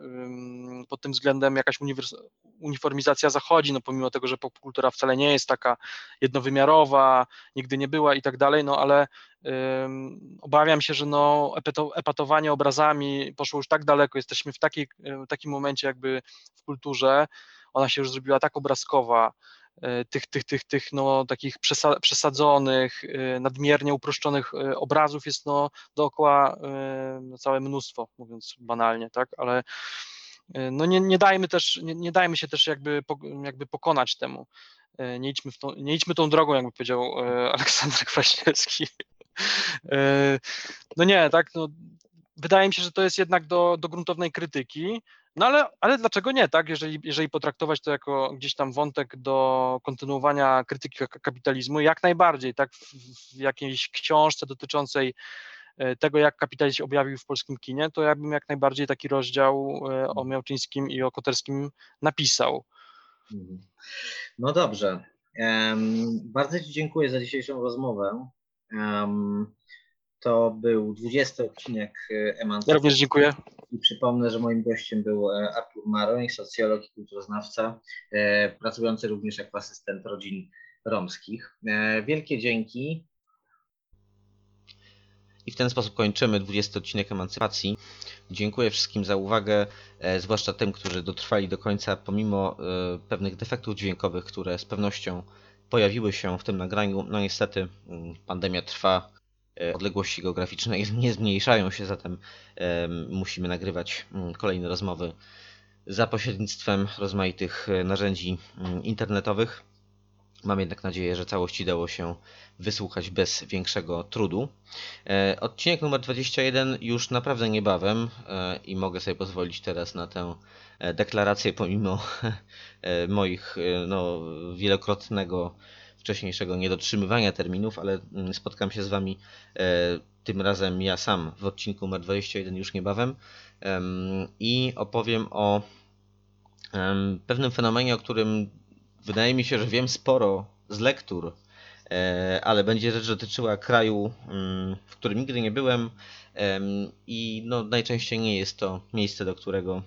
pod tym względem jakaś uniformizacja zachodzi, no pomimo tego, że popkultura wcale nie jest taka jednowymiarowa, nigdy nie była i tak dalej, no ale ym, obawiam się, że no epatowanie obrazami poszło już tak daleko, jesteśmy w w takim momencie jakby w kulturze, ona się już zrobiła tak obrazkowa, tych, tych, tych, tych no, takich przesa- przesadzonych, e, nadmiernie uproszczonych e, obrazów jest no, dookoła e, no, całe mnóstwo, mówiąc banalnie, tak, ale e, no nie, nie dajmy też, nie, nie dajmy się też jakby, jakby pokonać temu. E, Nie idźmy, w tą, nie idźmy tą drogą, jakby powiedział e, [laughs] Aleksander Kwaśniewski. E, No nie, tak, no, wydaje mi się, że to jest jednak do, do gruntownej krytyki, no ale, ale dlaczego nie, tak? Jeżeli, jeżeli potraktować to jako gdzieś tam wątek do kontynuowania krytyki ka- kapitalizmu, jak najbardziej, tak? W, w jakiejś książce dotyczącej e, tego, jak kapitalizm się objawił w polskim kinie, to ja bym jak najbardziej taki rozdział e, o Miałczyńskim i o Koterskim napisał. Mhm. No dobrze. Em, bardzo Ci dziękuję za dzisiejszą rozmowę. Em, to był 20 odcinek e, Ja Emancypacji. również dziękuję. I przypomnę, że moim gościem był e, Artur Maroń, socjolog i kulturoznawca, e, pracujący również jako asystent rodzin romskich. Wielkie dzięki. I w ten sposób kończymy 20 odcinek Emancypacji. Dziękuję wszystkim za uwagę, zwłaszcza tym, którzy dotrwali do końca, pomimo pewnych defektów dźwiękowych, które z pewnością pojawiły się w tym nagraniu. No niestety mm, pandemia trwa, odległości geograficzne [laughs] nie zmniejszają się, zatem e, musimy nagrywać mm, kolejne rozmowy za pośrednictwem rozmaitych e, narzędzi mm, internetowych. Mam jednak nadzieję, że całości dało się wysłuchać bez większego trudu. E, Odcinek numer 21 już naprawdę niebawem e, i mogę sobie pozwolić teraz na tę e, deklarację pomimo [laughs] e, moich e, no, wielokrotnego wcześniejszego niedotrzymywania terminów, ale mm, spotkam się z Wami e, tym razem ja sam w odcinku numer 21 już niebawem em, i opowiem o pewnym fenomenie, o którym wydaje mi się, że wiem sporo z lektur, e, ale będzie rzecz dotyczyła kraju, mm, w którym nigdy nie byłem em, i no, najczęściej nie jest to miejsce, do którego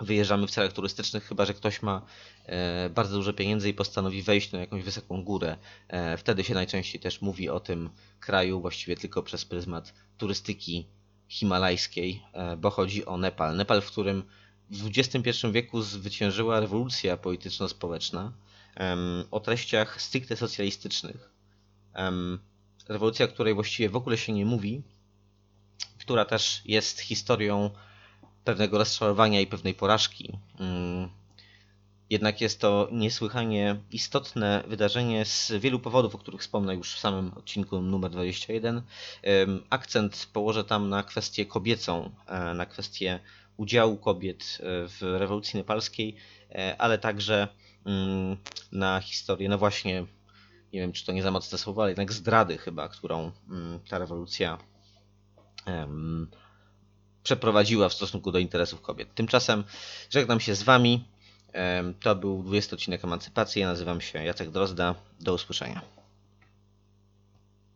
wyjeżdżamy w celach turystycznych, chyba że ktoś ma e, bardzo dużo pieniędzy i postanowi wejść na jakąś wysoką górę. E, Wtedy się najczęściej też mówi o tym kraju właściwie tylko przez pryzmat turystyki himalajskiej, e, bo chodzi o Nepal. Nepal, w którym w XXI wieku zwyciężyła rewolucja polityczno-społeczna o treściach stricte socjalistycznych. Rewolucja, której właściwie w ogóle się nie mówi, która też jest historią pewnego rozczarowania i pewnej porażki. Mm, Jednak jest to niesłychanie istotne wydarzenie z wielu powodów, o których wspomnę już w samym odcinku numer 21. Em, Akcent położę tam na kwestię kobiecą, e, na kwestię udziału kobiet e, w rewolucji nepalskiej, e, ale także mm, na historię, no właśnie, nie wiem czy to nie za mocne słowo, ale jednak zdrady chyba, którą mm, ta rewolucja przeprowadziła w stosunku do interesów kobiet. Tymczasem żegnam się z Wami. To był 20 odcinek Emancypacji. Ja nazywam się Jacek Drozda. Do usłyszenia.